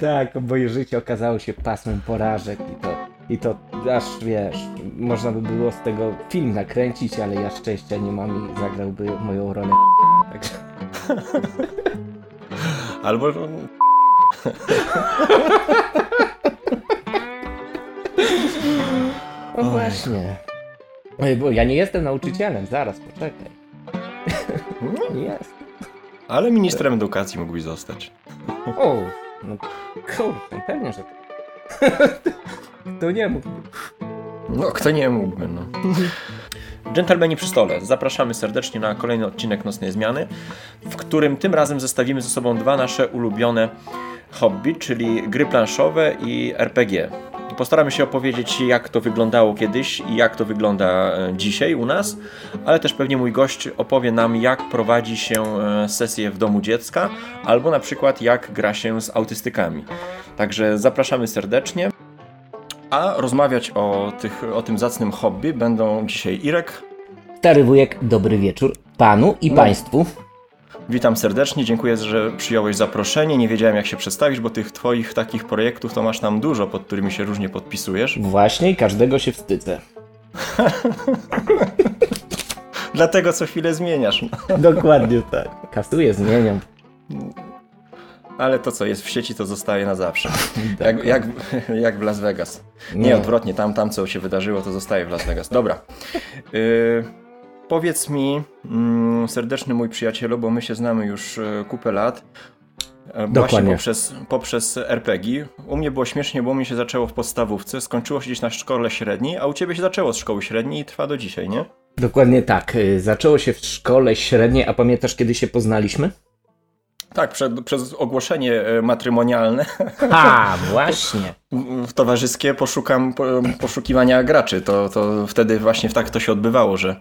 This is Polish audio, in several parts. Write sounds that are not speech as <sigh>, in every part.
Tak, moje życie okazało się pasmem porażek i to, i to aż wiesz, można by było z tego film nakręcić, ale ja szczęścia nie mam i zagrałby moją rolę. Także... <laughs> Albo No <laughs> właśnie. Ej, Bo ja nie jestem nauczycielem, zaraz, poczekaj. <laughs> Nie jest. Ale ministrem edukacji mógłbyś zostać. O, no kurczę, pewnie, że <laughs> to nie mógł. No, kto nie mógłby, no. Dżentelmeni przy stole, zapraszamy serdecznie na kolejny odcinek Nocnej Zmiany, w którym tym razem zestawimy ze sobą dwa nasze ulubione hobby, czyli gry planszowe i RPG. Postaramy się opowiedzieć, jak to wyglądało kiedyś i jak to wygląda e, dzisiaj u nas, ale też pewnie mój gość opowie nam, jak prowadzi się e, sesję w domu dziecka, albo na przykład jak gra się z autystykami. Także zapraszamy serdecznie. A rozmawiać o, tych, o tym zacnym hobby będą dzisiaj Irek. Stary wujek, dobry wieczór panu i No. państwu. Witam serdecznie, dziękuję, że przyjąłeś zaproszenie. Nie wiedziałem, jak się przedstawić, bo tych twoich takich projektów to masz tam dużo, pod którymi się różnie podpisujesz. Właśnie i każdego się wstydzę. <laughs> Dlatego co chwilę zmieniasz. No. <laughs> Dokładnie tak. Kasuję, zmieniam. Ale to, co jest w sieci, to zostaje na zawsze. <laughs> Jak, jak, jak w Las Vegas. Nie, Nie. odwrotnie, tam, tam co się wydarzyło, to zostaje w Las Vegas. Dobra. Y, powiedz mi, mm, serdeczny mój przyjacielu, bo my się znamy już y, kupę lat. e, Właśnie Dokładnie. poprzez, poprzez RPG. U mnie było śmiesznie, bo u mnie się zaczęło w podstawówce, skończyło się gdzieś na szkole średniej, a u ciebie się zaczęło z szkoły średniej i trwa do dzisiaj, nie? Dokładnie tak. Y, Zaczęło się w szkole średniej, a pamiętasz kiedy się poznaliśmy? Tak, przed, przez ogłoszenie e, matrymonialne A, <laughs> właśnie. w towarzyskie poszukam po, poszukiwania graczy. To, to wtedy właśnie tak to się odbywało, że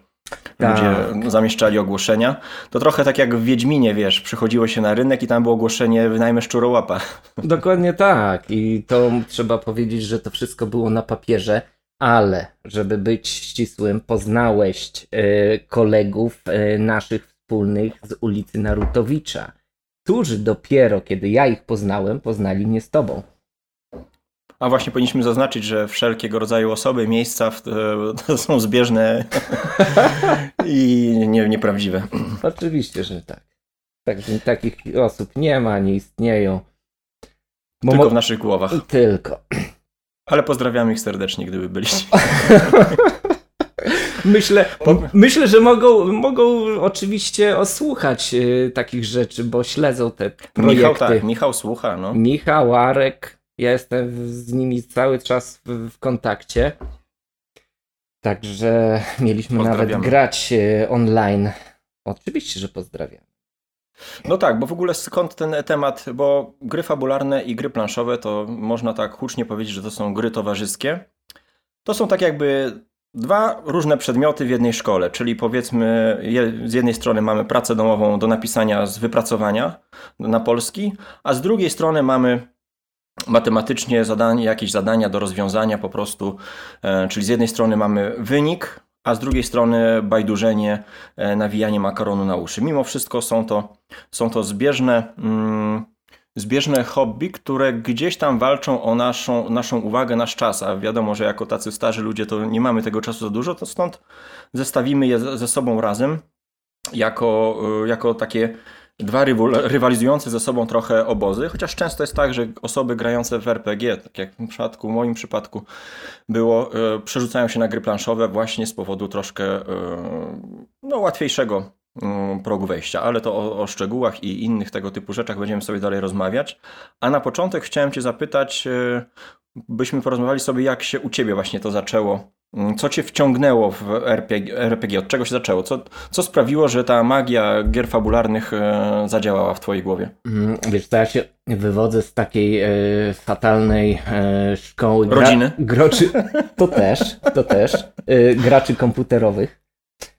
Tak. ludzie zamieszczali ogłoszenia. To trochę tak jak w Wiedźminie, wiesz, przychodziło się na rynek i tam było ogłoszenie wynajmę szczurołapa. <laughs> Dokładnie tak. I to trzeba powiedzieć, że to wszystko było na papierze, ale żeby być ścisłym, poznałeś e, kolegów e, naszych wspólnych z ulicy Narutowicza, którzy dopiero kiedy ja ich poznałem, poznali mnie z tobą. A właśnie powinniśmy zaznaczyć, że wszelkiego rodzaju osoby, miejsca w, to <laughs> są zbieżne <laughs> i nie, nieprawdziwe. Oczywiście, że tak. tak takich osób nie ma, nie istnieją. Bo Tylko w naszych głowach. Tylko. Ale pozdrawiamy ich serdecznie, gdyby byliście. <laughs> Myślę, myślę, że mogą, mogą oczywiście osłuchać y, takich rzeczy, bo śledzą te projekty. Michał tak, Michał słucha, no. Michał, Arek, ja jestem z nimi cały czas w, w kontakcie. Także mieliśmy nawet grać y, online. Oczywiście, że pozdrawiam. No tak, bo w ogóle skąd ten temat, bo gry fabularne i gry planszowe to można tak hucznie powiedzieć, że to są gry towarzyskie. To są tak jakby dwa różne przedmioty w jednej szkole, czyli powiedzmy z jednej strony mamy pracę domową do napisania z wypracowania na polski, a z drugiej strony mamy matematycznie zadanie, jakieś zadania do rozwiązania po prostu, e, czyli z jednej strony mamy wynik, a z drugiej strony bajdurzenie, e, nawijanie makaronu na uszy. Mimo wszystko są to, są to zbieżne, mm, zbieżne hobby, które gdzieś tam walczą o naszą, naszą uwagę, nasz czas, a wiadomo, że jako tacy starzy ludzie to nie mamy tego czasu za dużo, to stąd zestawimy je ze sobą razem jako, y, jako takie dwa rywalizujące ze sobą trochę obozy, chociaż często jest tak, że osoby grające w RPG, tak jak w przypadku, w moim przypadku było, y, przerzucają się na gry planszowe właśnie z powodu troszkę y, no, łatwiejszego y, progu wejścia, ale to o, o szczegółach i innych tego typu rzeczach będziemy sobie dalej rozmawiać. A na początek chciałem Cię zapytać, y, byśmy porozmawiali sobie, jak się u Ciebie właśnie to zaczęło. Mm, Co Cię wciągnęło w RPG, RPG? Od czego się zaczęło? Co, co sprawiło, że ta magia gier fabularnych e, zadziałała w Twojej głowie? Mm, Wiesz, to ja się wywodzę z takiej e, fatalnej e, szkoły Rodziny? groczy, to też, to też, e, graczy komputerowych.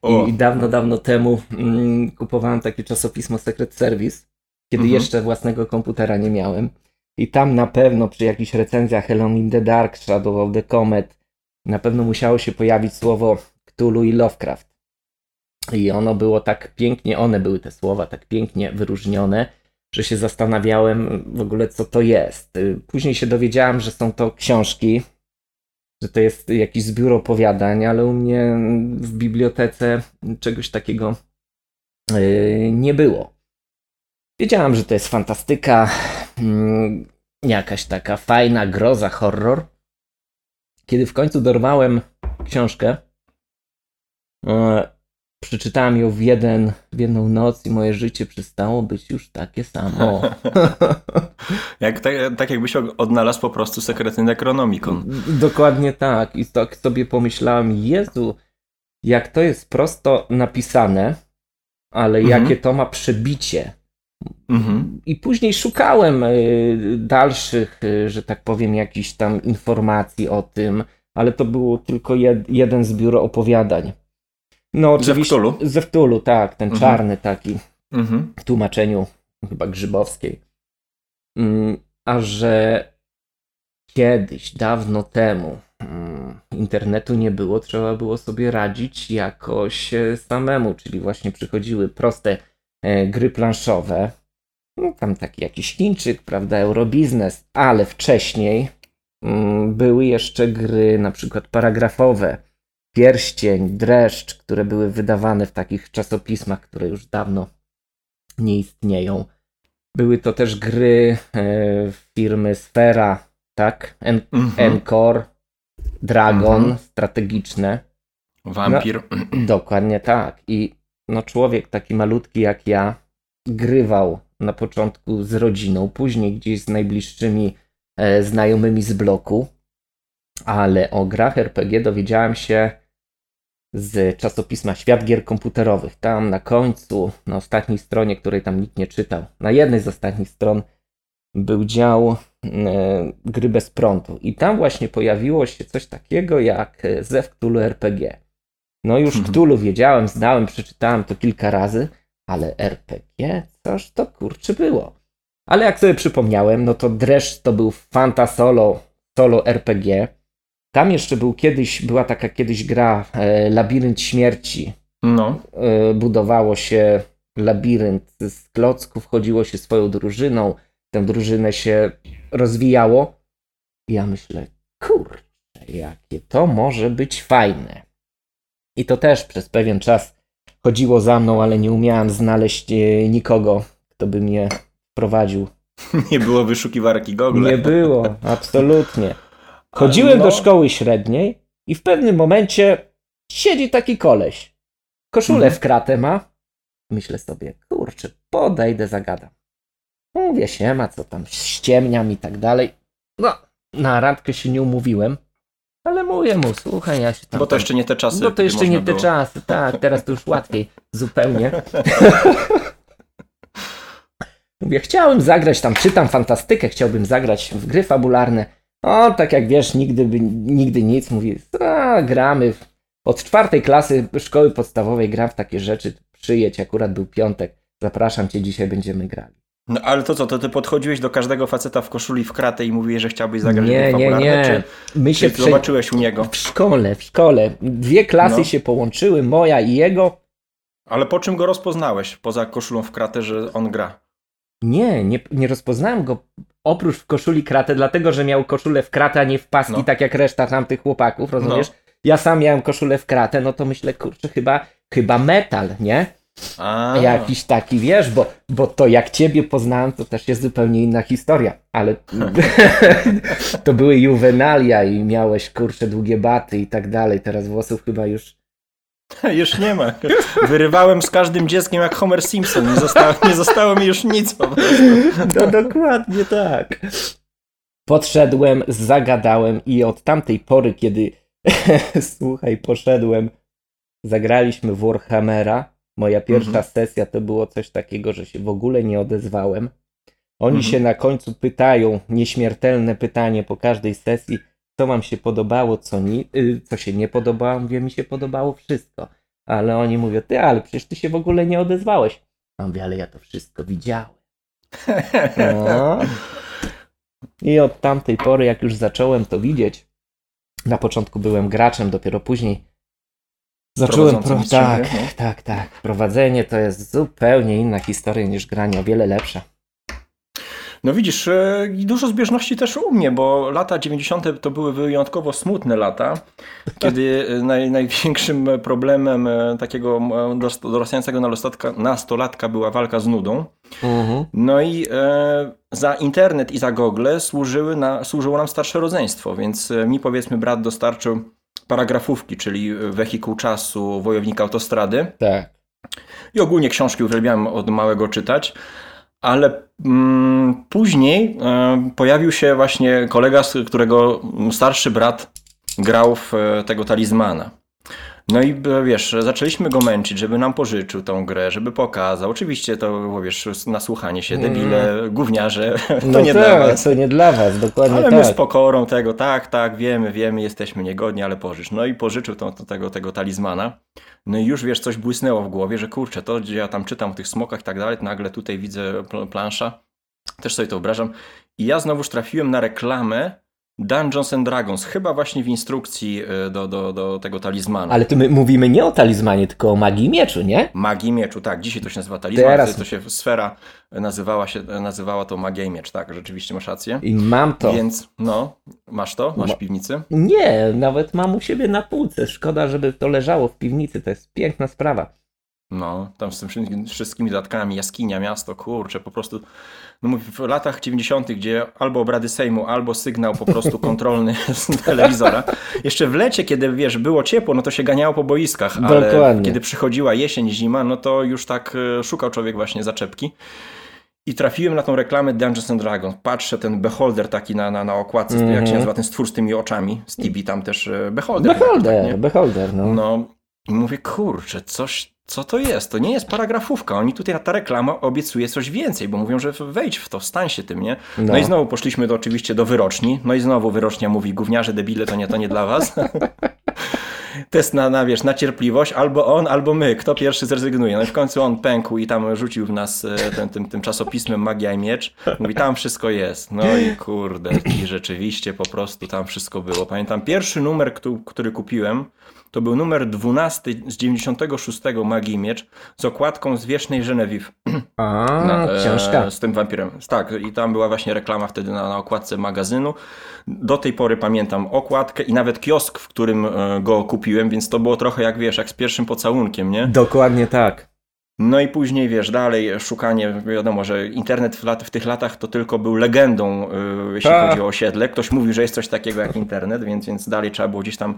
O. I dawno, dawno temu mm, kupowałem takie czasopismo Secret Service, kiedy Mhm. jeszcze własnego komputera nie miałem. I tam na pewno przy jakichś recenzjach Alone in the Dark, Shadow of the Comet, na pewno musiało się pojawić słowo Cthulhu i Lovecraft. I ono było tak pięknie, one były te słowa tak pięknie wyróżnione, że się zastanawiałem w ogóle, co to jest. Później się dowiedziałem, że są to książki, że to jest jakiś zbiór opowiadań, ale u mnie w bibliotece czegoś takiego y, nie było. Wiedziałem, że to jest fantastyka, mm, jakaś taka fajna groza, horror. Kiedy w końcu dorwałem książkę, e, przeczytałem ją w, jeden, w jedną noc i moje życie przestało być już takie samo. <laughs> Jak, tak, tak jakbyś odnalazł po prostu sekretny Necronomicon. Dokładnie tak. I tak sobie pomyślałem, Jezu, jak to jest prosto napisane, ale mhm. jakie to ma przebicie. Mhm. I później szukałem y, dalszych, y, że tak powiem, jakichś tam informacji o tym, ale to było tylko jed, jeden zbiór opowiadań. No, oczywiście, Zeftulu? Zeftulu, tak, ten mhm. czarny taki, mhm. w tłumaczeniu chyba Grzybowskiej. Mm, a że kiedyś, dawno temu, mm, internetu nie było, trzeba było sobie radzić jakoś e, samemu, czyli właśnie przychodziły proste gry planszowe, no tam taki jakiś Chińczyk, prawda, Eurobiznes, ale wcześniej mm, były jeszcze gry na przykład paragrafowe, Pierścień, Dreszcz, które były wydawane w takich czasopismach, które już dawno nie istnieją. Były to też gry e, firmy Sfera, tak? En mhm. Encore, Dragon, mhm. strategiczne. Vampir. No, dokładnie tak. I no człowiek taki malutki jak ja grywał na początku z rodziną, później gdzieś z najbliższymi e, znajomymi z bloku, ale o grach RPG dowiedziałem się z czasopisma Świat Gier Komputerowych. Tam na końcu, na ostatniej stronie, której tam nikt nie czytał, na jednej z ostatnich stron był dział e, gry bez prądu. I tam właśnie pojawiło się coś takiego jak Zew Cthulhu RPG. No już mhm. Cthulhu wiedziałem, znałem, przeczytałem to kilka razy, ale RPG? Coż to kurczy było? Ale jak sobie przypomniałem, no to Dreszcz to był Fanta Solo, solo RPG. Tam jeszcze był kiedyś, była taka kiedyś gra e, Labirynt Śmierci. No. E, budowało się labirynt z klocków, chodziło się swoją drużyną, tę drużynę się rozwijało. I ja myślę, kurczę, jakie to może być fajne. I to też przez pewien czas chodziło za mną, ale nie umiałem znaleźć e, nikogo, kto by mnie prowadził. <laughs> Nie było wyszukiwarki Google. Nie było, absolutnie. <laughs> Chodziłem no. do szkoły średniej i w pewnym momencie siedzi taki koleś. Koszulę mhm. w kratę ma. Myślę sobie, kurczę, podejdę, zagadam. Mówię się, ma co tam, ściemniam i tak dalej. No, na randkę się nie umówiłem. Ale mówię mu, słuchaj, ja się tam... Bo to jeszcze nie te czasy. Bo to jeszcze nie te było. czasy, tak, teraz to już łatwiej, zupełnie. <laughs> mówię, chciałem zagrać tam, czytam fantastykę, chciałbym zagrać w gry fabularne. O, tak jak wiesz, nigdy, by, nigdy nic. Mówi, a, gramy. Od czwartej klasy szkoły podstawowej gram w takie rzeczy. Przyjedź, akurat był piątek. Zapraszam cię, dzisiaj będziemy grali. No ale to co, to ty podchodziłeś do każdego faceta w koszuli w kratę i mówiłeś, że chciałbyś zagrać nie, nie, nie. Czy, My się czy zobaczyłeś u niego? W szkole, w szkole. Dwie klasy no. się połączyły, moja i jego. Ale po czym go rozpoznałeś, poza koszulą w kratę, że on gra? Nie, nie, nie rozpoznałem go oprócz w koszuli kratę, dlatego że miał koszulę w kratę, a nie w paski, no. tak jak reszta tamtych chłopaków, rozumiesz? No. Ja sam miałem koszulę w kratę, no to myślę, kurczę, chyba, chyba metal, nie? A. Jakiś taki, wiesz, bo, bo to jak ciebie poznałem, to też jest zupełnie inna historia, ale <laughs> to były juwenalia i miałeś, kurczę, długie baty i tak dalej, teraz włosów chyba już Już nie ma. Wyrywałem z każdym dzieckiem jak Homer Simpson. Nie zostało, nie zostało mi już nic po prostu. No dokładnie tak. Podszedłem, zagadałem i od tamtej pory, kiedy <laughs> słuchaj, poszedłem, zagraliśmy w Warhammera. Moja pierwsza mhm. sesja to było coś takiego, że się w ogóle nie odezwałem. Oni mhm. się na końcu pytają, nieśmiertelne pytanie po każdej sesji, co wam się podobało, co, ni- y, co się nie podobało. Mówię, mi się podobało wszystko. Ale oni mówią, ty, ale przecież ty się w ogóle nie odezwałeś. A mówię, ale ja to wszystko widziałem. No. I od tamtej pory, jak już zacząłem to widzieć, na początku byłem graczem, dopiero później zacząłem. Pro... Tak, no. tak, tak. Prowadzenie to jest zupełnie inna historia niż granie, o wiele lepsza. No widzisz, e, dużo zbieżności też u mnie, bo lata 90. to były wyjątkowo smutne lata, kiedy e, naj, największym problemem e, takiego dorastającego nastolatka, nastolatka była walka z nudą. Mhm. No i e, za internet i za gogle służyły na, służyło nam starsze rodzeństwo, więc mi powiedzmy brat dostarczył paragrafówki, czyli wehikuł czasu, wojownik autostrady. Tak. I ogólnie książki uwielbiałem od małego czytać ale mm, później e, pojawił się właśnie kolega, z którego starszy brat grał w e, tego talizmana. No i e, wiesz, zaczęliśmy go męczyć, żeby nam pożyczył tą grę, żeby pokazał. Oczywiście to, wiesz, nasłuchanie się, debile, mm. gówniarze, <laughs> to no nie tak, dla was. to nie dla was, dokładnie Ale tak. my z pokorą tego, tak, tak, wiemy, wiemy, jesteśmy niegodni, ale pożycz. No i pożyczył to, tego, tego talizmana. No i już, wiesz, coś błysnęło w głowie, że kurczę, to gdzie ja tam czytam o tych smokach i tak dalej, nagle tutaj widzę plansza, też sobie to wyobrażam. I ja znowuż trafiłem na reklamę Dungeons and Dragons, chyba właśnie w instrukcji e, do, do, do tego talizmanu. Ale tu my mówimy nie o talizmanie, tylko o magii mieczu, nie? Magii mieczu, tak. Dzisiaj to się nazywa talizman, Teraz... to się sfera nazywała, się, nazywała to magia i miecz, tak, rzeczywiście masz rację. I mam to. Więc, no, masz to? Masz w piwnicy? Nie, nawet mam u siebie na półce. Szkoda, żeby to leżało w piwnicy, to jest piękna sprawa. No, tam z tymi wszystkimi dodatkami, jaskinia, miasto, kurczę, po prostu no mówię, w latach 90., gdzie albo obrady Sejmu, albo sygnał po prostu <laughs> kontrolny z telewizora. Jeszcze w lecie, kiedy wiesz, było ciepło, no to się ganiało po boiskach, ale Dokładnie. kiedy przychodziła jesień, zima, no to już tak e, szukał człowiek właśnie zaczepki. I trafiłem na tą reklamę Dungeons and Dragons. Patrzę, ten beholder taki na, na, na okładce, mm -hmm. jak się mhm. nazywa ten stwór z tymi oczami. Stevie tam też e, beholder. Beholder, tak, beholder, no. no. I mówię, kurczę, coś, co to jest? To nie jest paragrafówka. Oni tutaj, ta reklama obiecuje coś więcej, bo mówią, że wejdź w to, stań się tym, nie? No, no i znowu poszliśmy do, oczywiście do wyroczni. No i znowu wyrocznia mówi, gówniarze, debile, to nie, to nie dla was. <laughs> Test na, na, wiesz, na cierpliwość, albo on, albo my, kto pierwszy zrezygnuje. No i w końcu on pękł i tam rzucił w nas e, tym, tym, tym czasopismem Magia i Miecz. Mówi, tam wszystko jest. No i kurde, i rzeczywiście po prostu tam wszystko było. Pamiętam pierwszy numer, który, który kupiłem, to był numer 12 z 96 Magii Miecz z okładką z Wiecznej Genevieve. <clears throat> A, na, e, książka. Z tym wampirem. Tak, i tam była właśnie reklama wtedy na, na okładce magazynu. Do tej pory pamiętam okładkę i nawet kiosk, w którym e, go kupiłem, więc to było trochę jak wiesz, jak z pierwszym pocałunkiem, nie? Dokładnie tak. No i później, wiesz, dalej szukanie, wiadomo, że internet w, lat, w tych latach to tylko był legendą, yy, jeśli Ta. chodzi o osiedle. Ktoś mówił, że jest coś takiego jak internet, więc, więc dalej trzeba było gdzieś tam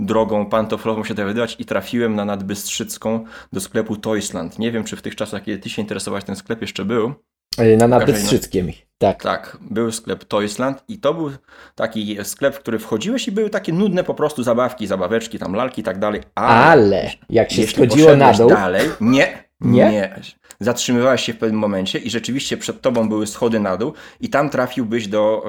drogą pantoflową się dowiadywać i trafiłem na Nadbystrzycką do sklepu Toysland. Nie wiem, czy w tych czasach, kiedy ty się interesowałeś, ten sklep jeszcze był. E, na Nadbystrzyckiem, tak. Tak, był sklep Toysland i to był taki sklep, w który wchodziłeś i były takie nudne po prostu zabawki, zabaweczki, tam lalki i tak dalej. Ale, ale jak się schodziło na dół... dalej, nie, nie? Nie. Zatrzymywałeś się w pewnym momencie i rzeczywiście przed tobą były schody na dół i tam trafiłbyś do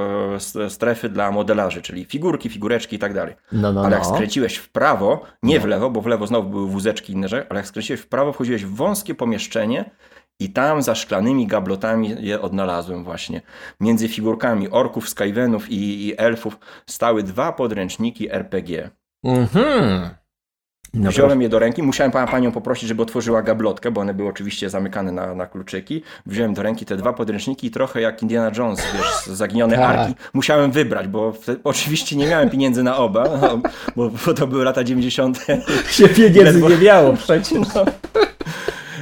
e, strefy dla modelarzy, czyli figurki, figureczki i tak dalej. No, no, ale jak no. skręciłeś w prawo, nie no. w lewo, bo w lewo znowu były wózeczki i inne rzeczy, ale jak skręciłeś w prawo, wchodziłeś w wąskie pomieszczenie i tam za szklanymi gablotami je odnalazłem właśnie. Między figurkami orków, skyvenów i, i elfów stały dwa podręczniki RPG. Mhm. No Wziąłem je do ręki, musiałem panią poprosić, żeby otworzyła gablotkę, bo one były oczywiście zamykane na, na kluczyki. Wziąłem do ręki te dwa podręczniki i trochę jak Indiana Jones, wiesz, zaginione tak. arki. Musiałem wybrać, bo oczywiście nie miałem pieniędzy na oba, <laughs> no, bo, bo, to były lata 90. <laughs> Się pieniędzy nie miało przecież. <laughs> No.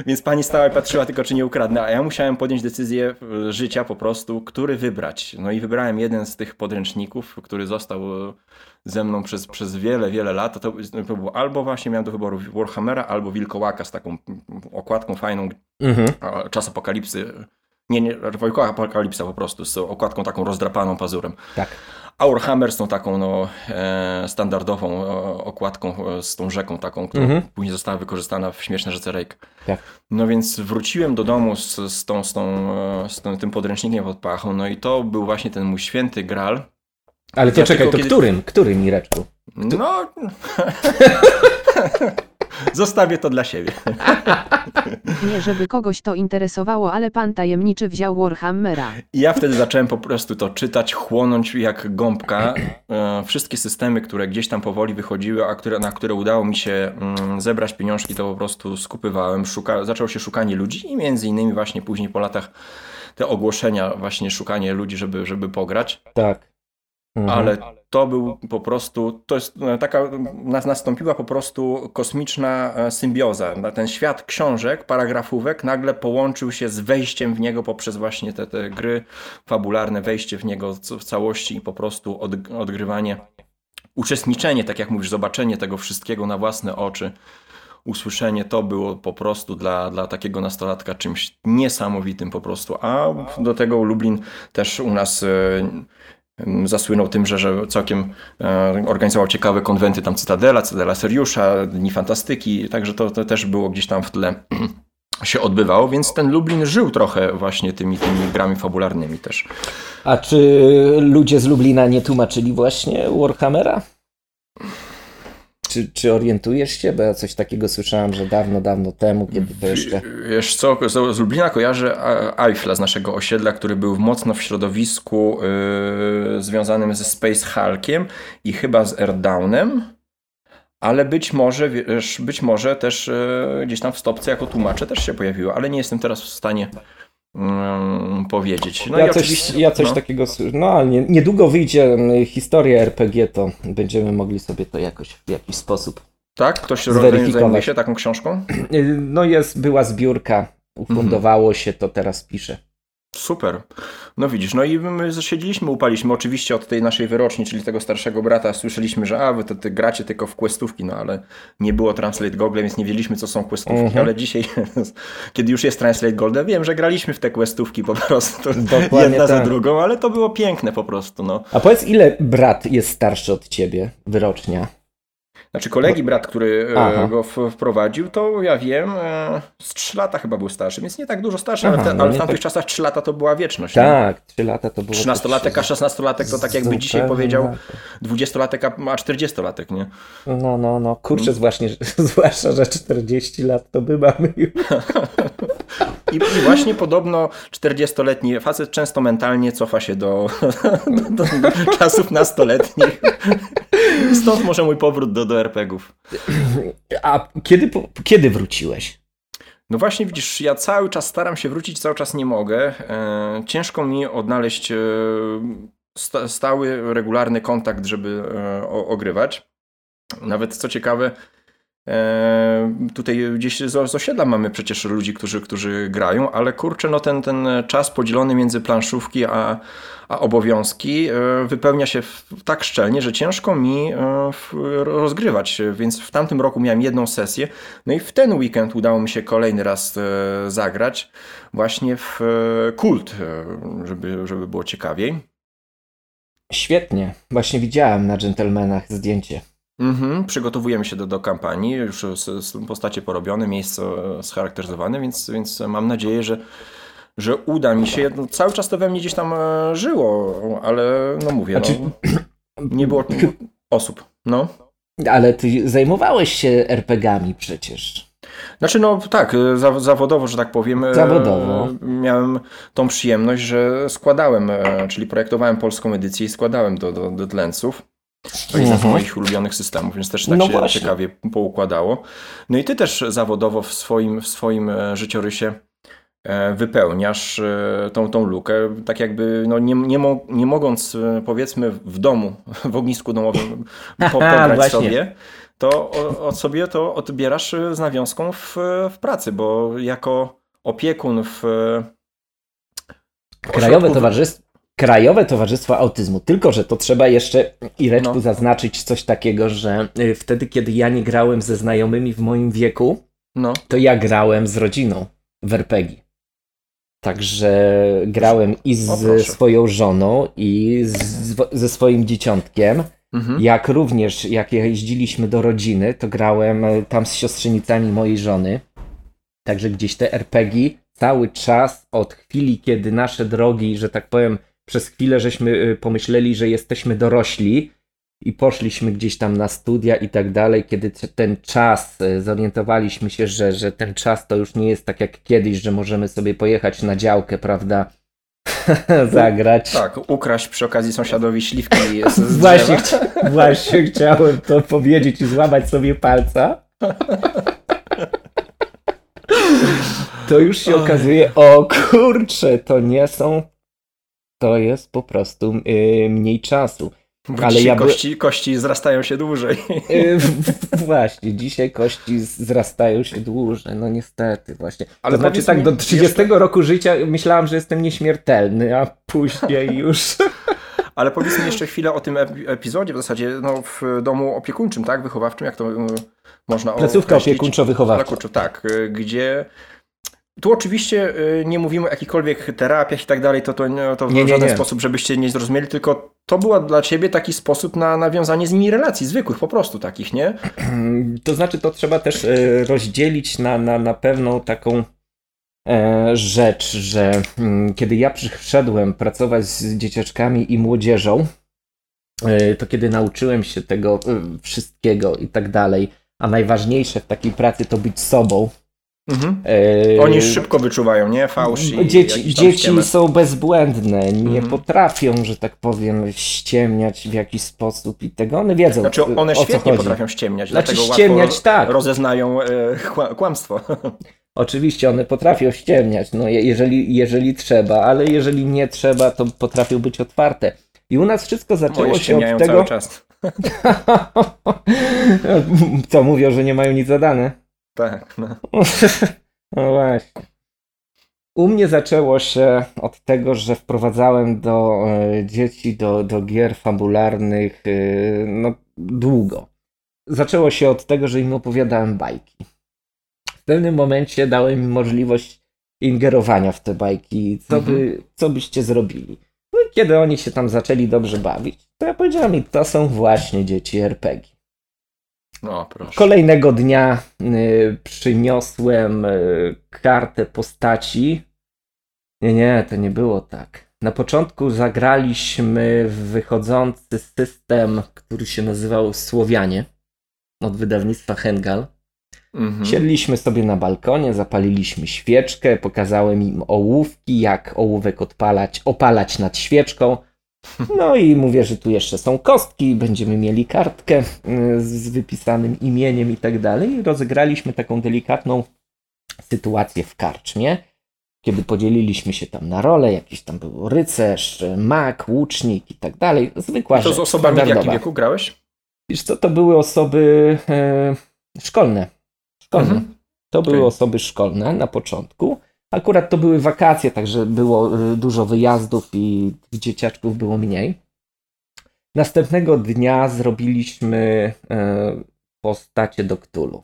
Więc pani stała i patrzyła tylko, czy nie ukradnę, a ja musiałem podjąć decyzję e, życia po prostu, który wybrać. No i wybrałem jeden z tych podręczników, który został e, ze mną przez, przez wiele, wiele lat. To, to było albo właśnie miałem do wyboru Warhammera, albo Wilkołaka z taką okładką fajną, mhm. czas apokalipsy. Nie, nie, Wilkołak apokalipsa po prostu, z okładką taką rozdrapaną pazurem. Tak. A Warhammer z tą taką no, e, standardową e, okładką e, z tą rzeką taką, która mhm. później została wykorzystana w Śmieszne Rzece Rake. Tak. No więc wróciłem do domu z, z, tą, z, tą, z tym, tym podręcznikiem pod pachą, no i to był właśnie ten mój święty gral. Ale to ja czekaj, to kiedy... którym? Którym, Mireczku? No... <laughs> Zostawię to dla siebie. <laughs> Nie, żeby kogoś to interesowało, ale pan tajemniczy wziął Warhammera. I ja wtedy zacząłem po prostu to czytać, chłonąć jak gąbka. E, wszystkie systemy, które gdzieś tam powoli wychodziły, a które, na które udało mi się mm, zebrać pieniążki, to po prostu skupywałem. Szuka, zaczęło się szukanie ludzi i między innymi właśnie później po latach te ogłoszenia, właśnie szukanie ludzi, żeby, żeby pograć. Tak. Mhm. Ale to był po prostu, to jest e, taka, nastąpiła po prostu kosmiczna e, symbioza. Ten świat książek, paragrafówek nagle połączył się z wejściem w niego poprzez właśnie te, te gry fabularne, wejście w niego w całości i po prostu od, odgrywanie, uczestniczenie, tak jak mówisz, zobaczenie tego wszystkiego na własne oczy usłyszenie to było po prostu dla, dla takiego nastolatka czymś niesamowitym po prostu. A do tego Lublin też u nas e, zasłynął tym, że, że całkiem e, organizował ciekawe konwenty, tam Cytadela, Cytadela Seriusza, Dni Fantastyki, także to, to też było gdzieś tam w tle <clears throat> się odbywało, więc ten Lublin żył trochę właśnie tymi, tymi grami fabularnymi też. A czy ludzie z Lublina nie tłumaczyli właśnie Warhammera? Czy, czy orientujesz się? Bo ja coś takiego słyszałem, że dawno, dawno temu, kiedy to jeszcze... Wiesz co, z Lublina kojarzę Eiffla z naszego osiedla, który był mocno w środowisku yy, związanym ze Space Hulkiem i chyba z Airdownem. Ale być może, wiesz, być może też yy, gdzieś tam w stopce jako tłumacze też się pojawiło, ale nie jestem teraz w stanie um, powiedzieć. No ja, coś, ja coś no. takiego no ale nie, niedługo wyjdzie mm, historia RPG, to będziemy mogli sobie to jakoś w jakiś sposób tak? Ktoś zajmuje się taką książką? No jest, była zbiórka, ufundowało się, to teraz piszę. Super. No widzisz, no i my zasiedzieliśmy, upaliśmy oczywiście od tej naszej wyroczni, czyli tego starszego brata, słyszeliśmy, że a, wy to, ty gracie tylko w questówki, no ale nie było Translate Google, więc nie wiedzieliśmy, co są questówki, uh mhm. -huh. ale dzisiaj, <laughs> kiedy już jest Translate Gold, wiem, że graliśmy w te questówki po prostu, <laughs> Dokładnie jedna tak. za drugą, ale to było piękne po prostu, no. A powiedz, ile brat jest starszy od ciebie, wyrocznia? Znaczy kolegi brat, który e, Aha. go wprowadził, to ja wiem, e, z 3 lata chyba był starszy, więc nie tak dużo starszy, Aha, ale, te, no ale w tamtych tak... czasach 3 lata to była wieczność. Tak, nie? 3 lata to było. 13-latek, a 16-latek to tak jakby dzisiaj powiedział 20-latek, a 40-latek, nie? No, no, no. Kurczę, hmm. zwłaszcza, zwłaszcza, że <laughs> 40 lat to by mamy <laughs> I, I, właśnie podobno 40-letni facet często mentalnie cofa się do, <laughs> do, do czasów nastoletnich. Stąd może mój powrót do, do RPGów. A kiedy, kiedy wróciłeś? No właśnie widzisz, ja cały czas staram się wrócić, cały czas nie mogę. E, ciężko mi odnaleźć e, stały, regularny kontakt, żeby e, ogrywać. Nawet co ciekawe, Tutaj gdzieś z osiedla mamy przecież ludzi, którzy, którzy grają, ale kurczę, no ten, ten czas podzielony między planszówki a, a obowiązki e, wypełnia się tak szczelnie, że ciężko mi e, rozgrywać. Więc w tamtym roku miałem jedną sesję, no i w ten weekend udało mi się kolejny raz zagrać właśnie w kult, żeby, żeby było ciekawiej. Świetnie. Właśnie widziałem na dżentelmenach zdjęcie. Mhm, przygotowujemy się do, do kampanii, już postacie porobione, miejsce scharakteryzowane, więc, więc mam nadzieję, że że uda mi się. No, cały czas to we mnie gdzieś tam e, żyło, ale no mówię, znaczy... no, nie było <clears throat> osób. No. Ale ty zajmowałeś się RPGami przecież. Znaczy, no tak, e, zawodowo, że tak powiem. E, zawodowo. Miałem tą przyjemność, że składałem, czyli projektowałem polską edycję i składałem do, do, do Dlensów. To jest mhm. moich ulubionych systemów, więc też tak no się właśnie. ciekawie poukładało. No i ty też zawodowo w swoim, w swoim życiorysie E, wypełniasz e, tą, tą lukę, tak jakby no nie, nie, mo nie mogąc e, powiedzmy w domu, <laughs> w ognisku domowym <laughs> po, pograć sobie, to od sobie to odbierasz z nawiązką w, w pracy, bo jako opiekun w Krajowe Towarzystwo Krajowe Towarzystwo Autyzmu. Tylko, że to trzeba jeszcze Ireczku no. zaznaczyć coś takiego, że wtedy, kiedy ja nie grałem ze znajomymi w moim wieku, no. to ja grałem z rodziną w RPG. Także grałem i z swoją żoną, i z, ze swoim dzieciątkiem. Mhm. Jak również, jak jeździliśmy do rodziny, to grałem e, tam z siostrzenicami mojej żony. Także gdzieś te RPG cały czas od chwili, kiedy nasze drogi, że tak powiem, przez chwilę żeśmy e, pomyśleli, że jesteśmy dorośli, i poszliśmy gdzieś tam na studia i tak dalej, kiedy ten czas, e, zorientowaliśmy się, że, że ten czas to już nie jest tak jak kiedyś, że możemy sobie pojechać na działkę, prawda, <laughs> zagrać. Tak, ukraść przy okazji sąsiadowi śliwki z, <laughs> właśnie, właśnie chciałem to powiedzieć i złamać sobie palca. to już się okazuje, o kurczę, to nie są, to jest po prostu yy, mniej czasu. Bo ale ja kości, kości zrastają się dłużej. Yy, właśnie, dzisiaj kości zrastają się dłużej, no niestety właśnie. Ale to znaczy tak, do 30 jeszcze... roku życia myślałam, że jestem nieśmiertelny, a później <laughs> już... Ale powiedz mi jeszcze chwilę o tym epizodzie, w zasadzie no, w domu opiekuńczym, tak, wychowawczym, jak to y, można Placówka opiekuńczo-wychowawcza. Tak, y, gdzie tu oczywiście y, nie mówimy o jakichkolwiek terapiach i tak dalej, to, to, to w nie, żaden nie. sposób, żebyście nie zrozumieli, tylko to był dla ciebie taki sposób na nawiązanie z nimi relacji, zwykłych po prostu takich, nie? <clears throat> To znaczy, to trzeba też rozdzielić na, na, na pewną taką E, rzecz, że mm, kiedy ja przyszedłem pracować z dzieciaczkami i młodzieżą, e, to kiedy nauczyłem się tego e, wszystkiego i tak dalej, a najważniejsze w takiej pracy to być sobą. Mhm. Oni już szybko wyczuwają, nie? Fałsz i Dzieci, dzieci są bezbłędne, nie mhm. potrafią, że tak powiem, ściemniać w jakiś sposób i tego. One wiedzą. Znaczy one świetnie potrafią ściemniać, znaczy, dlatego ściemniać, tak. rozeznają kłamstwo. <laughs> Oczywiście one potrafią ściemniać, no jeżeli, jeżeli trzeba, ale jeżeli nie trzeba, to potrafią być otwarte. I u nas wszystko zaczęło Moje się od tego. Cały czas. <laughs> <laughs> Co mówią, że nie mają nic zadane? Tak. No. <laughs> no właśnie. U mnie zaczęło się od tego, że wprowadzałem do e, dzieci, do, do gier fabularnych e, no, długo. Zaczęło się od tego, że im opowiadałem bajki w pewnym momencie dałem im możliwość ingerowania w te bajki, co, by, mhm. co byście zrobili. No i kiedy oni się tam zaczęli dobrze bawić, to ja powiedziałem im, to są właśnie dzieci RPG. No, proszę. Kolejnego dnia y, przyniosłem y, kartę postaci. Nie, nie, to nie było tak. Na początku zagraliśmy w wychodzący system, który się nazywał Słowianie od wydawnictwa Hengal. Mhm. Siedliśmy sobie na balkonie, zapaliliśmy świeczkę, pokazałem im ołówki, jak ołówek odpalać, opalać nad świeczką. No i mówię, że tu jeszcze są kostki, będziemy mieli kartkę y, z wypisanym imieniem i tak dalej. Rozegraliśmy taką delikatną sytuację w karczmie, kiedy podzieliliśmy się tam na role, jakiś tam był rycerz, mak, łucznik i tak dalej. Zwykła I to z osobami w jakim wieku grałeś? Wiesz co, to były osoby e, szkolne szkolne. Mhm. To były okay. osoby szkolne na początku. Akurat to były wakacje, także było y, dużo wyjazdów i dzieciaczków było mniej. Następnego dnia zrobiliśmy e, postacie do Ktulu.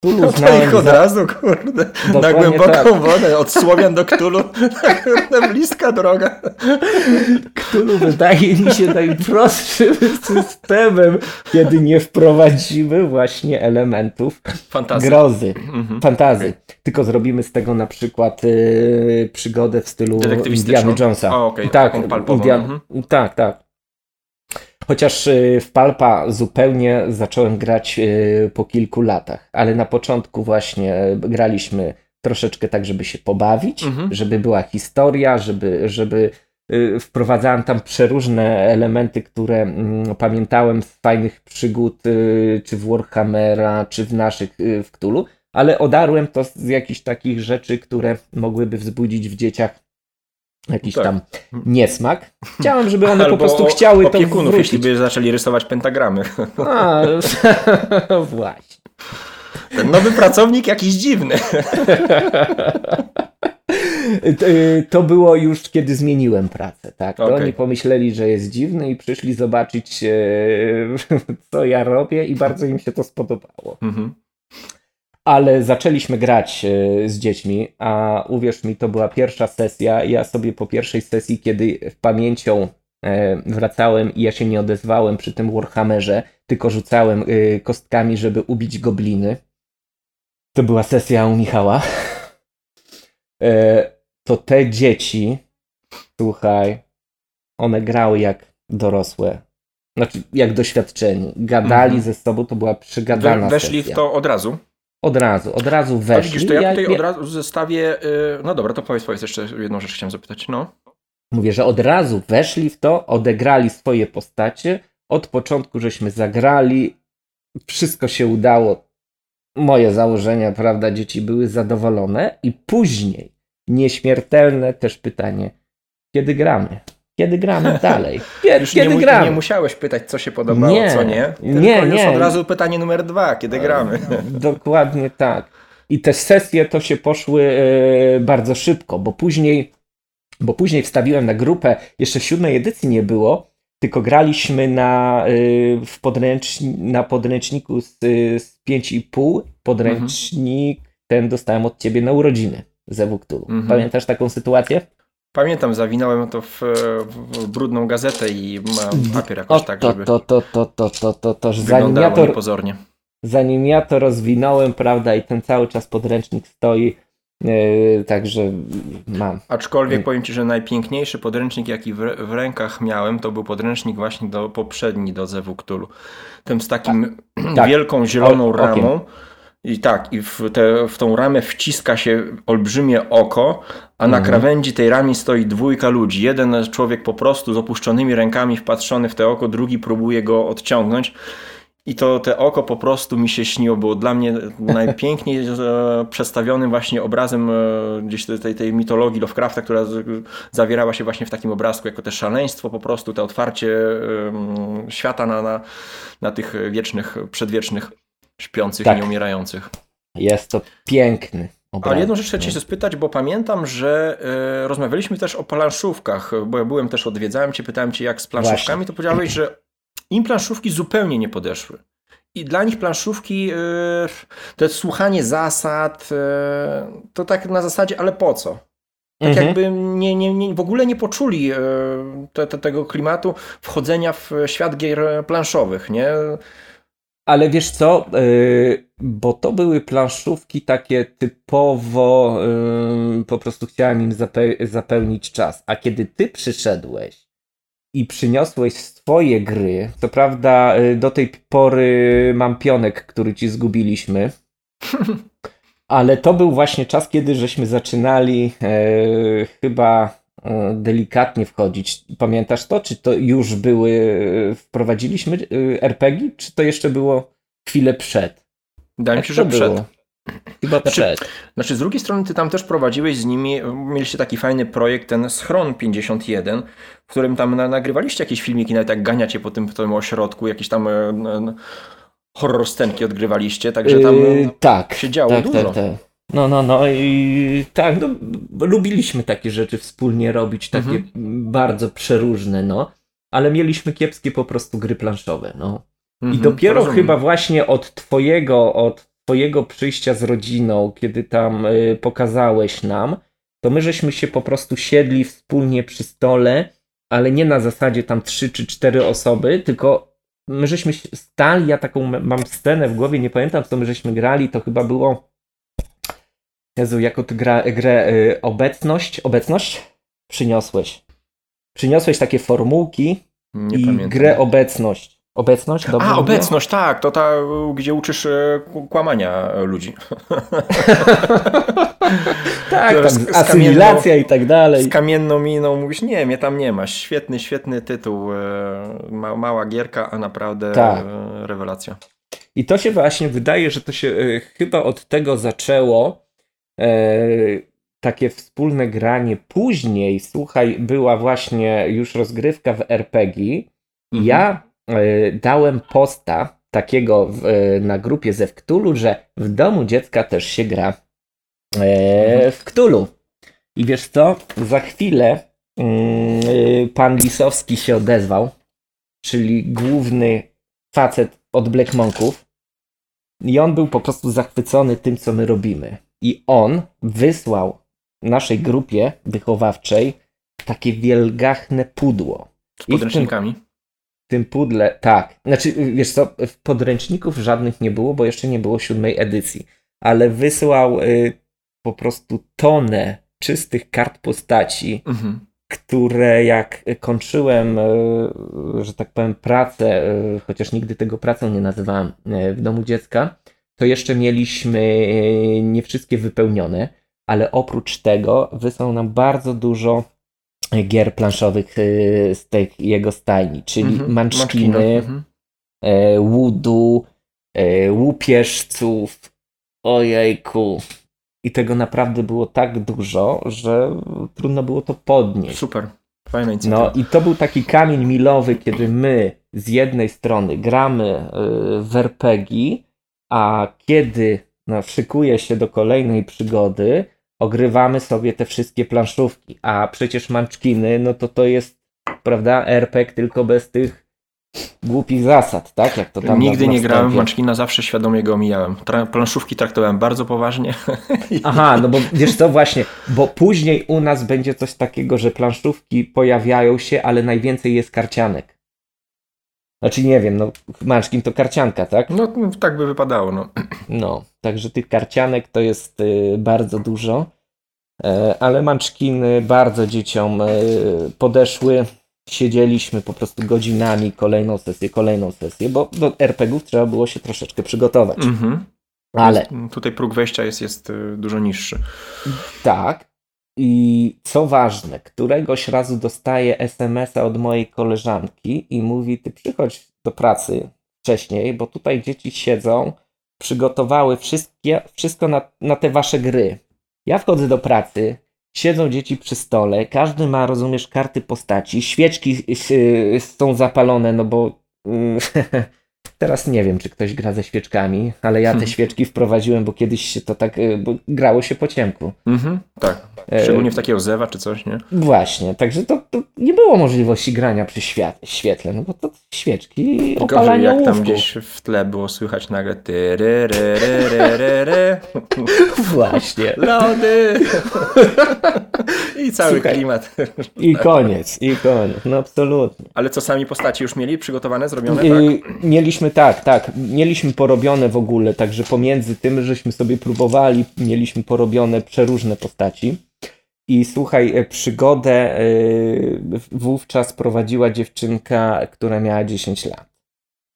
Ktulu no to ich od za... razu, kurde, na głęboką tak. wodę, od Słowian do Ktulu, <laughs> kurde, bliska droga. Ktulu wydaje mi się najprostszym systemem, kiedy nie wprowadzimy właśnie elementów Fantazy. grozy, mhm. fantazy. Tylko zrobimy z tego na przykład y, przygodę w stylu Indiana Jonesa. O, okay. Tak, Indian... mhm. tak, tak. Chociaż y, w Palpa zupełnie zacząłem grać y, po kilku latach, ale na początku właśnie graliśmy troszeczkę tak, żeby się pobawić, mhm. żeby była historia, żeby, żeby y, wprowadzałem tam przeróżne elementy, które mm, pamiętałem z fajnych przygód, czy w Warhammera, czy w naszych w Cthulhu, ale odarłem to z jakichś takich rzeczy, które mogłyby wzbudzić w dzieciach jakiś tak. tam niesmak. Chciałem, żeby one po prostu chciały to opiekunów, jeśli by zaczęli rysować pentagramy. A, <laughs> <laughs> właśnie. Ten nowy pracownik jakiś dziwny. <laughs> To było już kiedy zmieniłem pracę, tak? To okay. oni pomyśleli, że jest dziwny i przyszli zobaczyć, e, co ja robię i bardzo im się to spodobało. Mhm ale zaczęliśmy grać e, z dziećmi, a uwierz mi, to była pierwsza sesja. Ja sobie po pierwszej sesji, kiedy w pamięcią e, wracałem i ja się nie odezwałem przy tym Warhammerze, tylko rzucałem e, kostkami, żeby ubić gobliny. To była sesja u Michała. To te dzieci, słuchaj, one grały jak dorosłe. Znaczy, jak doświadczeni. Gadali mhm. ze sobą, to była przygadana We, Weszli sesja. w to od razu? Od razu, od razu weszli. widzisz, to ja tutaj ja, od razu zestawię, yy, no dobra, to powiedz, powiedz jeszcze jedną rzecz chciałem zapytać, no. Mówię, że od razu weszli w to, odegrali swoje postacie, od początku żeśmy zagrali, wszystko się udało moje założenia, prawda, dzieci były zadowolone i później nieśmiertelne też pytanie, kiedy gramy? Kiedy gramy <laughs> dalej? Kiedy, Już kiedy nie, gramy? nie musiałeś pytać, co się podobało, Nie, co nie. Tylko nie, już nie. od razu pytanie numer dwa, kiedy gramy. Dokładnie tak. I te sesje to się poszły e, bardzo szybko, bo później, bo później wstawiłem na grupę, jeszcze siódmej edycji nie było, tylko graliśmy na, e, w podręcz, na podręczniku z, e, z 5,5. Podręcznik ten dostałem od ciebie na urodziny ze Wuktulu. Mhm. Pamiętasz taką sytuację? Pamiętam, zawinąłem to w, w brudną gazetę i mam papier O, jakoś tak, to, żeby to, to, to, to, to, to, to, zanim ja wyglądało to, niepozornie. zanim ja to rozwinąłem, prawda, i ten cały czas podręcznik stoi, e, także mam. Aczkolwiek Mm. powiem Ci, że najpiękniejszy podręcznik, jaki w, w rękach miałem, to był podręcznik właśnie do, poprzedni do Zewu Cthulhu. Ten z takim <clears throat> Tak. wielką zieloną O- okiem. I tak, i w, te, w tą ramę wciska się olbrzymie oko, a na Mhm. krawędzi tej ramy stoi dwójka ludzi. Jeden człowiek po prostu z opuszczonymi rękami wpatrzony w te oko, drugi próbuje go odciągnąć. I to te oko po prostu mi się śniło, było dla mnie <laughs> najpiękniej e, przedstawionym właśnie obrazem e, gdzieś tej, tej, mitologii Lovecrafta, która zawierała się właśnie w takim obrazku, jako te szaleństwo po prostu, te otwarcie świata na, na, na tych wiecznych, przedwiecznych, śpiących Tak. i nieumierających. Jest to piękny obraz. Ale jedną rzecz chcę Cię się spytać, bo pamiętam, że e, rozmawialiśmy też o planszówkach, bo ja byłem też, odwiedzałem Cię, pytałem Cię jak z planszówkami, to powiedziałeś, że im planszówki zupełnie nie podeszły. I dla nich planszówki, e, to jest słuchanie zasad, e, to tak na zasadzie, ale po co? Tak Mhm. jakby nie, nie, nie, w ogóle nie poczuli te, te, tego klimatu wchodzenia w świat gier planszowych, nie? Ale wiesz co, yy, bo to były planszówki takie typowo, yy, po prostu chciałem im zape- zapełnić czas. A kiedy ty przyszedłeś i przyniosłeś swoje gry, to prawda, yy, do tej pory mam pionek, który ci zgubiliśmy. <laughs> Ale to był właśnie czas, kiedy żeśmy zaczynali e, chyba e, delikatnie wchodzić. Pamiętasz to? Czy to już były, e, wprowadziliśmy e, RPG, czy to jeszcze było chwilę przed? Wydaje mi się, że przed. było? Chyba Znaczy, przed. Znaczy, z drugiej strony, ty tam też prowadziłeś z nimi, mieliście taki fajny projekt, ten Schron 51, w którym tam na, nagrywaliście jakieś filmiki, nawet jak ganiacie po tym, po tym ośrodku, jakieś tam e, e, horror scenki odgrywaliście, także tam Yy, e, tak, się działo tak, dużo. tak, tak. No, no, no i tak, no, lubiliśmy takie rzeczy wspólnie robić, takie Mhm. bardzo przeróżne, no. Ale mieliśmy kiepskie po prostu gry planszowe, no. I mhm, dopiero rozumiem. chyba właśnie od twojego, od twojego przyjścia z rodziną, kiedy tam y, pokazałeś nam, to my żeśmy się po prostu siedli wspólnie przy stole, ale nie na zasadzie tam trzy czy cztery osoby, tylko my żeśmy stali, ja taką mam scenę w głowie, nie pamiętam co my żeśmy grali, to chyba było Jezu, jako ty gra, grę y, obecność, obecność przyniosłeś. Przyniosłeś takie formułki Nie i pamiętam. grę obecność. Obecność? Dobrze A, mówię? obecność, tak, to ta, gdzie uczysz e, kłamania ludzi. <laughs> tak, tam z- z asymilacja i tak dalej. Z kamienną miną mówisz, nie, mnie tam nie ma. Świetny, świetny tytuł. e, Ma, mała gierka, a naprawdę Tak. e, rewelacja. I to się właśnie wydaje, że to się e, chyba od tego zaczęło. E, takie wspólne granie. Później, słuchaj, była właśnie już rozgrywka w RPG. I Mhm. ja e, dałem posta takiego w, e, na grupie ze Wktulu, że w domu dziecka też się gra e, Mhm. w Ktulu. I wiesz co? Za chwilę mm, pan Lisowski się odezwał, czyli główny facet od Black Monków. I on był po prostu zachwycony tym, co my robimy. I on wysłał naszej grupie wychowawczej takie wielgachne pudło. Z I w tym- podręcznikami. w tym pudle, tak. Znaczy, wiesz co, w podręczników żadnych nie było, bo jeszcze nie było siódmej edycji. Ale wysłał y, po prostu tonę czystych kart postaci, Mhm. które jak kończyłem, y, że tak powiem, pracę, y, chociaż nigdy tego pracą nie nazywałem y, w domu dziecka, to jeszcze mieliśmy y, nie wszystkie wypełnione, ale oprócz tego wysłał nam bardzo dużo gier planszowych y, z tej jego stajni, czyli Mhm. Munchkiny, Mhm. e, łudu, e, łupieżców, ojejku. I tego naprawdę było tak dużo, że trudno było to podnieść. Super. Fajna inicjatywa. No i to był taki kamień milowy, kiedy my z jednej strony gramy w RPG, a kiedy no, szykuje się do kolejnej przygody, ogrywamy sobie te wszystkie planszówki. A przecież Munchkiny, no to to jest, prawda, RPG tylko bez tych głupich zasad, tak? Jak to tam Nigdy nie grałem w. Munchkina, zawsze świadomie go omijałem. Tra- planszówki traktowałem bardzo poważnie. <laughs> Aha, no bo wiesz co, właśnie, bo później u nas będzie coś takiego, że planszówki pojawiają się, ale najwięcej jest karcianek. Znaczy nie wiem, no Munchkin to karcianka, tak? No tak by wypadało, no. No, także tych karcianek to jest y, bardzo dużo, e, ale Munchkiny bardzo dzieciom e, podeszły. Siedzieliśmy po prostu godzinami, kolejną sesję, kolejną sesję, bo do RPGów trzeba było się troszeczkę przygotować. Mhm. Ale Tutaj próg wejścia jest, jest y, dużo niższy. Tak. I co ważne, któregoś razu dostaję SMS-a od mojej koleżanki i mówi: Ty przychodź do pracy wcześniej, bo tutaj dzieci siedzą, przygotowały wszystkie, wszystko na, na te wasze gry. Ja wchodzę do pracy, siedzą dzieci przy stole, każdy ma, rozumiesz, karty postaci, świeczki są zapalone, no bo. mm, <laughs> Teraz nie wiem, czy ktoś gra ze świeczkami, ale ja te Hmm. świeczki wprowadziłem, bo kiedyś to tak, bo grało się po ciemku. Mhm. Tak. E, Szczególnie w takiego zewa czy coś, nie? Właśnie, także to, to nie było możliwości grania przy świetle, no bo to świeczki, opalanie jak tam gdzieś w tle było słychać nagle ty, ry, ry, ry, ry, ry, ry. <laughs> Właśnie. Lody! I cały Słuchaj. klimat. I koniec, i koniec, no absolutnie. Ale co sami postaci już mieli przygotowane, zrobione, I tak? Mieliśmy tak, tak, mieliśmy porobione w ogóle, także pomiędzy tym, żeśmy sobie próbowali, mieliśmy porobione przeróżne postaci. I słuchaj, e, przygodę y, wówczas prowadziła dziewczynka, która miała 10 lat.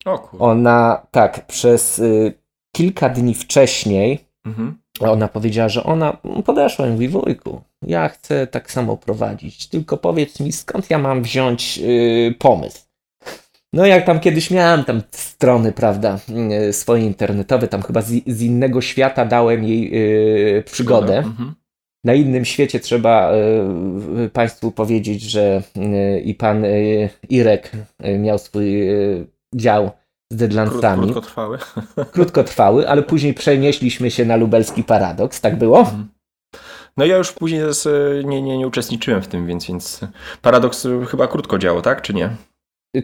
O kurde. Ona, tak, przez y, kilka dni wcześniej Mhm. ona powiedziała, że ona podeszła i mówi, wujku, ja chcę tak samo prowadzić, tylko powiedz mi, skąd ja mam wziąć pomysł. No jak tam kiedyś miałem tam strony, prawda, y, swoje internetowe, tam chyba z, z innego świata dałem jej przygodę. Mhm. Na innym świecie trzeba y, Państwu powiedzieć, że y, i pan y, Irek miał swój dział z Krót, Deadlandsami krótkotrwały. <laughs> krótkotrwały, ale później przenieśliśmy się na lubelski paradoks, tak było? No ja już później nie, nie, nie uczestniczyłem w tym, więc, więc paradoks chyba krótko działo, tak? Czy nie?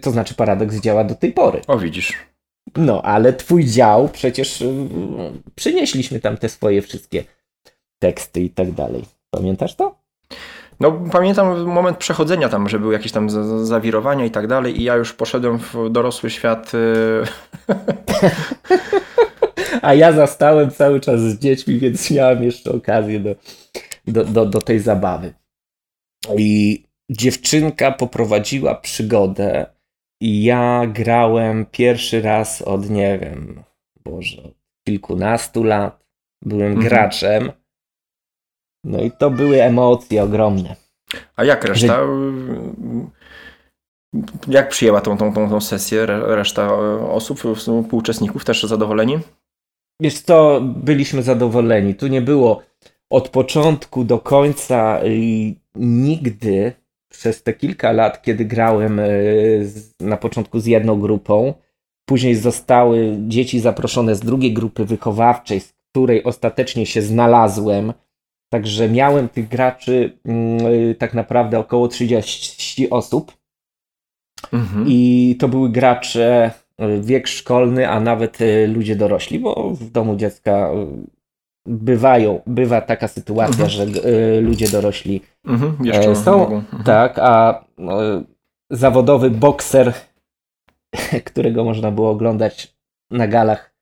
To znaczy paradoks działa do tej pory. O, widzisz. No, ale twój dział przecież przynieśliśmy tam te swoje wszystkie teksty i tak dalej. Pamiętasz to? No pamiętam moment przechodzenia tam, że były jakieś tam za- za- zawirowania i tak dalej i ja już poszedłem w dorosły świat. y, <laughs> A ja zastałem cały czas z dziećmi, więc miałem jeszcze okazję do, do, do, do tej zabawy. I dziewczynka poprowadziła przygodę i ja grałem pierwszy raz od, nie wiem, Boże, od kilkunastu lat. Byłem Mhm. graczem. No i to były emocje ogromne. A jak reszta? y, Jak przyjęła tą, tą, tą, tą sesję re- reszta osób, współuczestników też zadowoleni? Wiesz co, byliśmy zadowoleni. Tu nie było od początku do końca i nigdy przez te kilka lat, kiedy grałem z- na początku z jedną grupą, później zostały dzieci zaproszone z drugiej grupy wychowawczej, z której ostatecznie się znalazłem. Także miałem tych graczy mm, y, tak naprawdę około 30 osób. Mhm. I to były gracze y, wiek szkolny, a nawet y, ludzie dorośli, bo w domu dziecka bywają, bywa taka sytuacja, Mhm. że ludzie dorośli Mhm. Jeszcze są. Mhm. tak, a y, zawodowy bokser, <laughs> którego można było oglądać na galach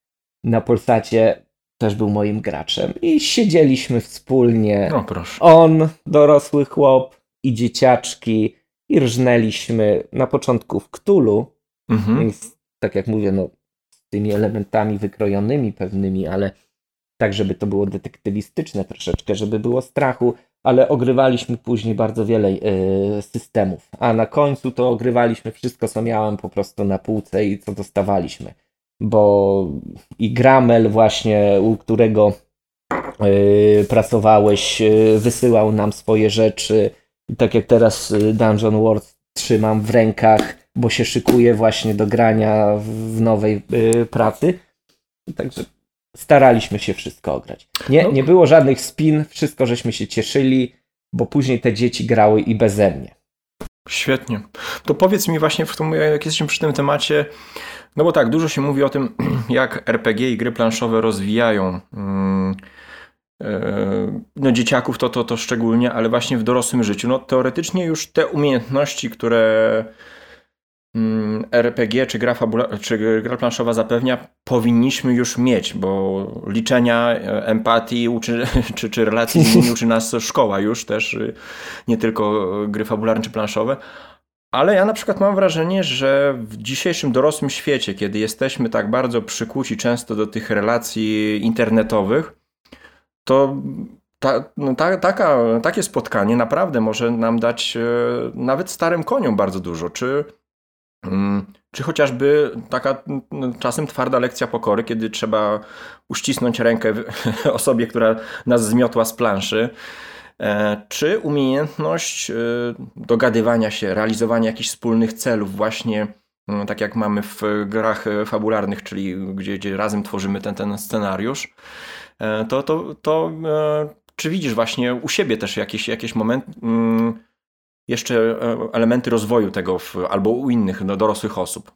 na Polsacie, też był moim graczem. I siedzieliśmy wspólnie No proszę. on, dorosły chłop i dzieciaczki i rżnęliśmy na początku w Ktulu, Mhm. więc tak jak mówię, no z tymi elementami wykrojonymi pewnymi, ale tak, żeby to było detektywistyczne troszeczkę, żeby było strachu, ale ogrywaliśmy później bardzo wiele e, systemów, a na końcu to ogrywaliśmy wszystko, co miałem po prostu na półce i co dostawaliśmy. Bo i Gramel właśnie, u którego yy, pracowałeś, yy, wysyłał nam swoje rzeczy. I tak jak teraz yy, Dungeon Wars trzymam w rękach, bo się szykuję właśnie do grania w nowej pracy. Także staraliśmy się wszystko ograć. Nie, No. nie było żadnych spin, wszystko żeśmy się cieszyli, bo później te dzieci grały i beze mnie. Świetnie. To powiedz mi właśnie, w tym, jak jesteśmy przy tym temacie, no bo tak, dużo się mówi o tym, <clears throat> jak RPG i gry planszowe rozwijają mm, e, no dzieciaków to, to, to szczególnie, ale właśnie w dorosłym życiu. No teoretycznie już te umiejętności, które RPG czy gra, czy gra planszowa zapewnia, powinniśmy już mieć, bo liczenia, e, empatii uczy, <laughs> czy, czy relacji z innymi uczy nas szkoła już też, y, nie tylko gry fabularne czy planszowe. Ale ja na przykład mam wrażenie, że w dzisiejszym dorosłym świecie, kiedy jesteśmy tak bardzo przykuci często do tych relacji internetowych, to ta, no ta, taka, takie spotkanie naprawdę może nam dać e, nawet starym koniom bardzo dużo. Czy, mm, czy chociażby taka mm, czasem twarda lekcja pokory, kiedy trzeba uścisnąć rękę <laughs> osobie, która nas zmiotła z planszy. E, Czy umiejętność e, dogadywania się, realizowania jakichś wspólnych celów, właśnie mm, tak jak mamy w grach e, fabularnych, czyli gdzie, gdzie razem tworzymy ten, ten scenariusz, to, to, to czy widzisz właśnie u siebie też jakieś, jakieś moment, mm, jeszcze e, elementy rozwoju tego w, albo u innych no, dorosłych osób?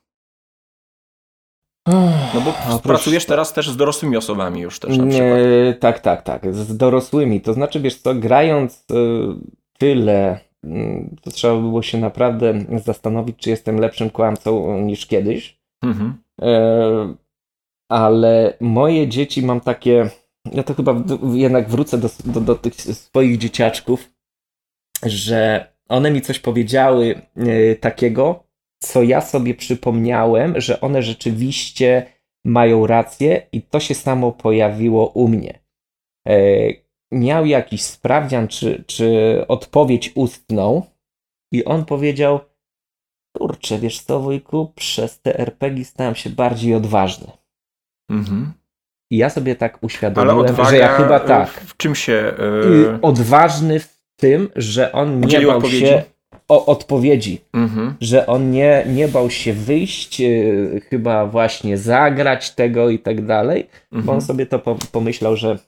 No bo Oprócz- pracujesz teraz też z dorosłymi osobami już też na przykład. Nie, tak, tak, tak. Z dorosłymi. To znaczy, wiesz co, grając y, tyle, y, to trzeba by było się naprawdę zastanowić, czy jestem lepszym kłamcą niż kiedyś. Mhm. E, ale moje dzieci mam takie. Ja to chyba jednak wrócę do, do, do tych swoich dzieciaczków, że one mi coś powiedziały e, takiego, co ja sobie przypomniałem, że one rzeczywiście mają rację i to się samo pojawiło u mnie. E, miał jakiś sprawdzian, czy, czy odpowiedź ustną i on powiedział, kurczę, wiesz co wujku, przez te RPG stałem się bardziej odważny. Mhm. I ja sobie tak uświadomiłem, że ja chyba tak. w czym się... Y, e, Odważny w tym, że on nie bał odpowiedzi? się o odpowiedzi. Mhm. Że on nie, nie bał się wyjść, y, chyba właśnie zagrać tego i tak dalej, bo on Mhm. sobie to po, pomyślał, że,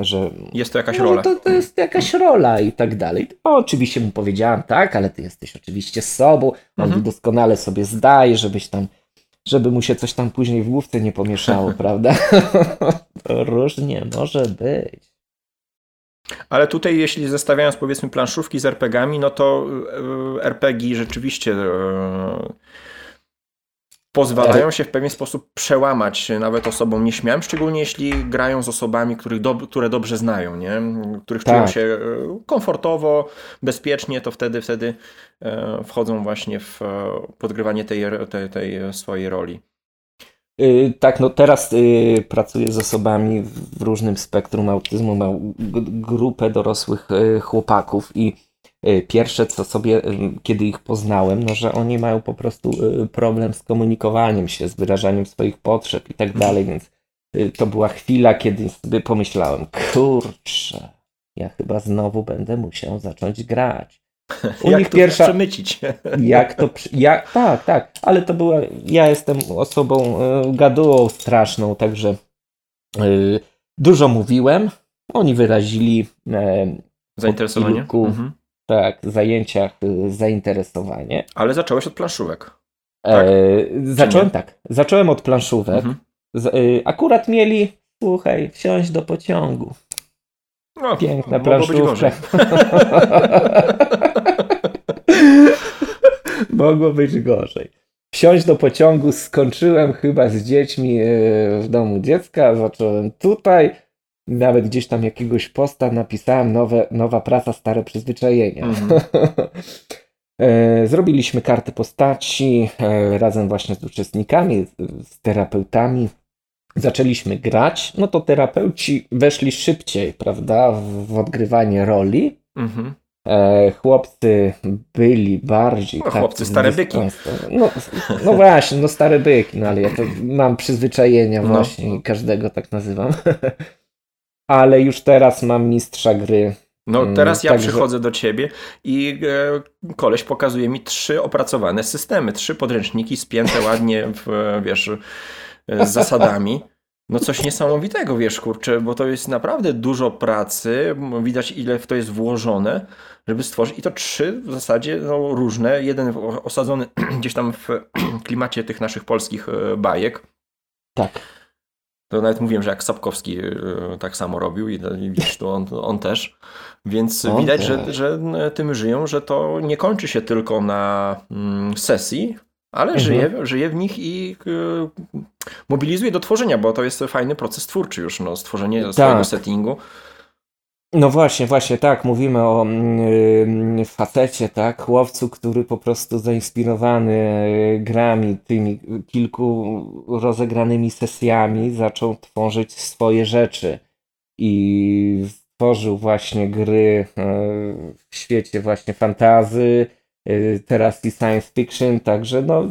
że Jest to jakaś no, rola. To, to jest jakaś rola i tak dalej. No, oczywiście mu powiedziałam, tak, ale ty jesteś oczywiście z sobą, on Mhm. doskonale sobie zdaje, żebyś tam, żeby mu się coś tam później w główce nie pomieszało, <laughs> prawda? <laughs> różnie może być. Ale tutaj, jeśli zestawiając powiedzmy planszówki z RPGami, no to e, RPG rzeczywiście e, pozwalają się w pewien sposób przełamać nawet osobom nieśmiałym, szczególnie jeśli grają z osobami, których dob- które dobrze znają, nie? których czują Tak. się e, komfortowo, bezpiecznie, to wtedy, wtedy wchodzą właśnie w podgrywanie tej, tej, tej swojej roli. Y, tak, no teraz y, pracuję z osobami w różnym spektrum autyzmu, mam grupę dorosłych y, chłopaków i pierwsze co sobie, kiedy ich poznałem, no że oni mają po prostu problem z komunikowaniem się, z wyrażaniem swoich potrzeb i tak dalej, więc to była chwila, kiedy sobie pomyślałem, kurczę, ja chyba znowu będę musiał zacząć grać. U Jak nich to pierwsza, przemycić? <laughs> jak to. Jak, tak, tak, ale to była. Ja jestem osobą y, gadułą straszną, także y, dużo mówiłem. Oni wyrazili e, Zainteresowanie? kilku- Mhm. tak, zajęciach y, zainteresowanie. Ale zacząłeś od planszówek. E, zacząłem tak. Zacząłem od planszówek. Mhm. Z, akurat mieli, słuchaj, wsiąść do pociągu. No, Piękna planszówka. gorzej. <laughs> Mogło być gorzej. Wsiąść do pociągu skończyłem chyba z dziećmi e, w domu dziecka, zacząłem tutaj. Nawet gdzieś tam jakiegoś posta napisałem nowe, nowa praca, stare przyzwyczajenia. Mhm. <laughs> E, Zrobiliśmy karty postaci e, razem właśnie z uczestnikami, z terapeutami. Zaczęliśmy grać, no to terapeuci weszli szybciej, prawda, w odgrywanie roli. Mhm. E, chłopcy byli bardziej. No, chłopcy, stare byki. No, no właśnie, no stare byki, no ale ja to mam przyzwyczajenia no. właśnie każdego tak nazywam. <laughs> ale już teraz mam mistrza gry. No mm, teraz ja Także... przychodzę do ciebie i e, koleś pokazuje mi trzy opracowane systemy, trzy podręczniki spięte ładnie w, wiesz, z zasadami. No coś niesamowitego, wiesz, kurczę, bo to jest naprawdę dużo pracy, widać ile w to jest włożone, żeby stworzyć i to trzy w zasadzie no, różne, jeden osadzony <clears throat> gdzieś tam w <clears throat> klimacie tych naszych polskich e, bajek. Tak. To nawet mówiłem, że jak Sapkowski e, tak samo robił i widzisz, to on, on też. Więc widać, że, że tym żyją, że to nie kończy się tylko na mm, sesji, ale mhm. żyje, żyje w nich i y, mobilizuje do tworzenia, bo to jest fajny proces twórczy już, no, stworzenie tak. swojego settingu. No właśnie, właśnie, tak, mówimy o y, facecie, tak, łowcu, który po prostu zainspirowany grami, tymi kilku rozegranymi sesjami zaczął tworzyć swoje rzeczy i stworzył właśnie gry y, w świecie właśnie fantazy, teraz i science fiction, także no,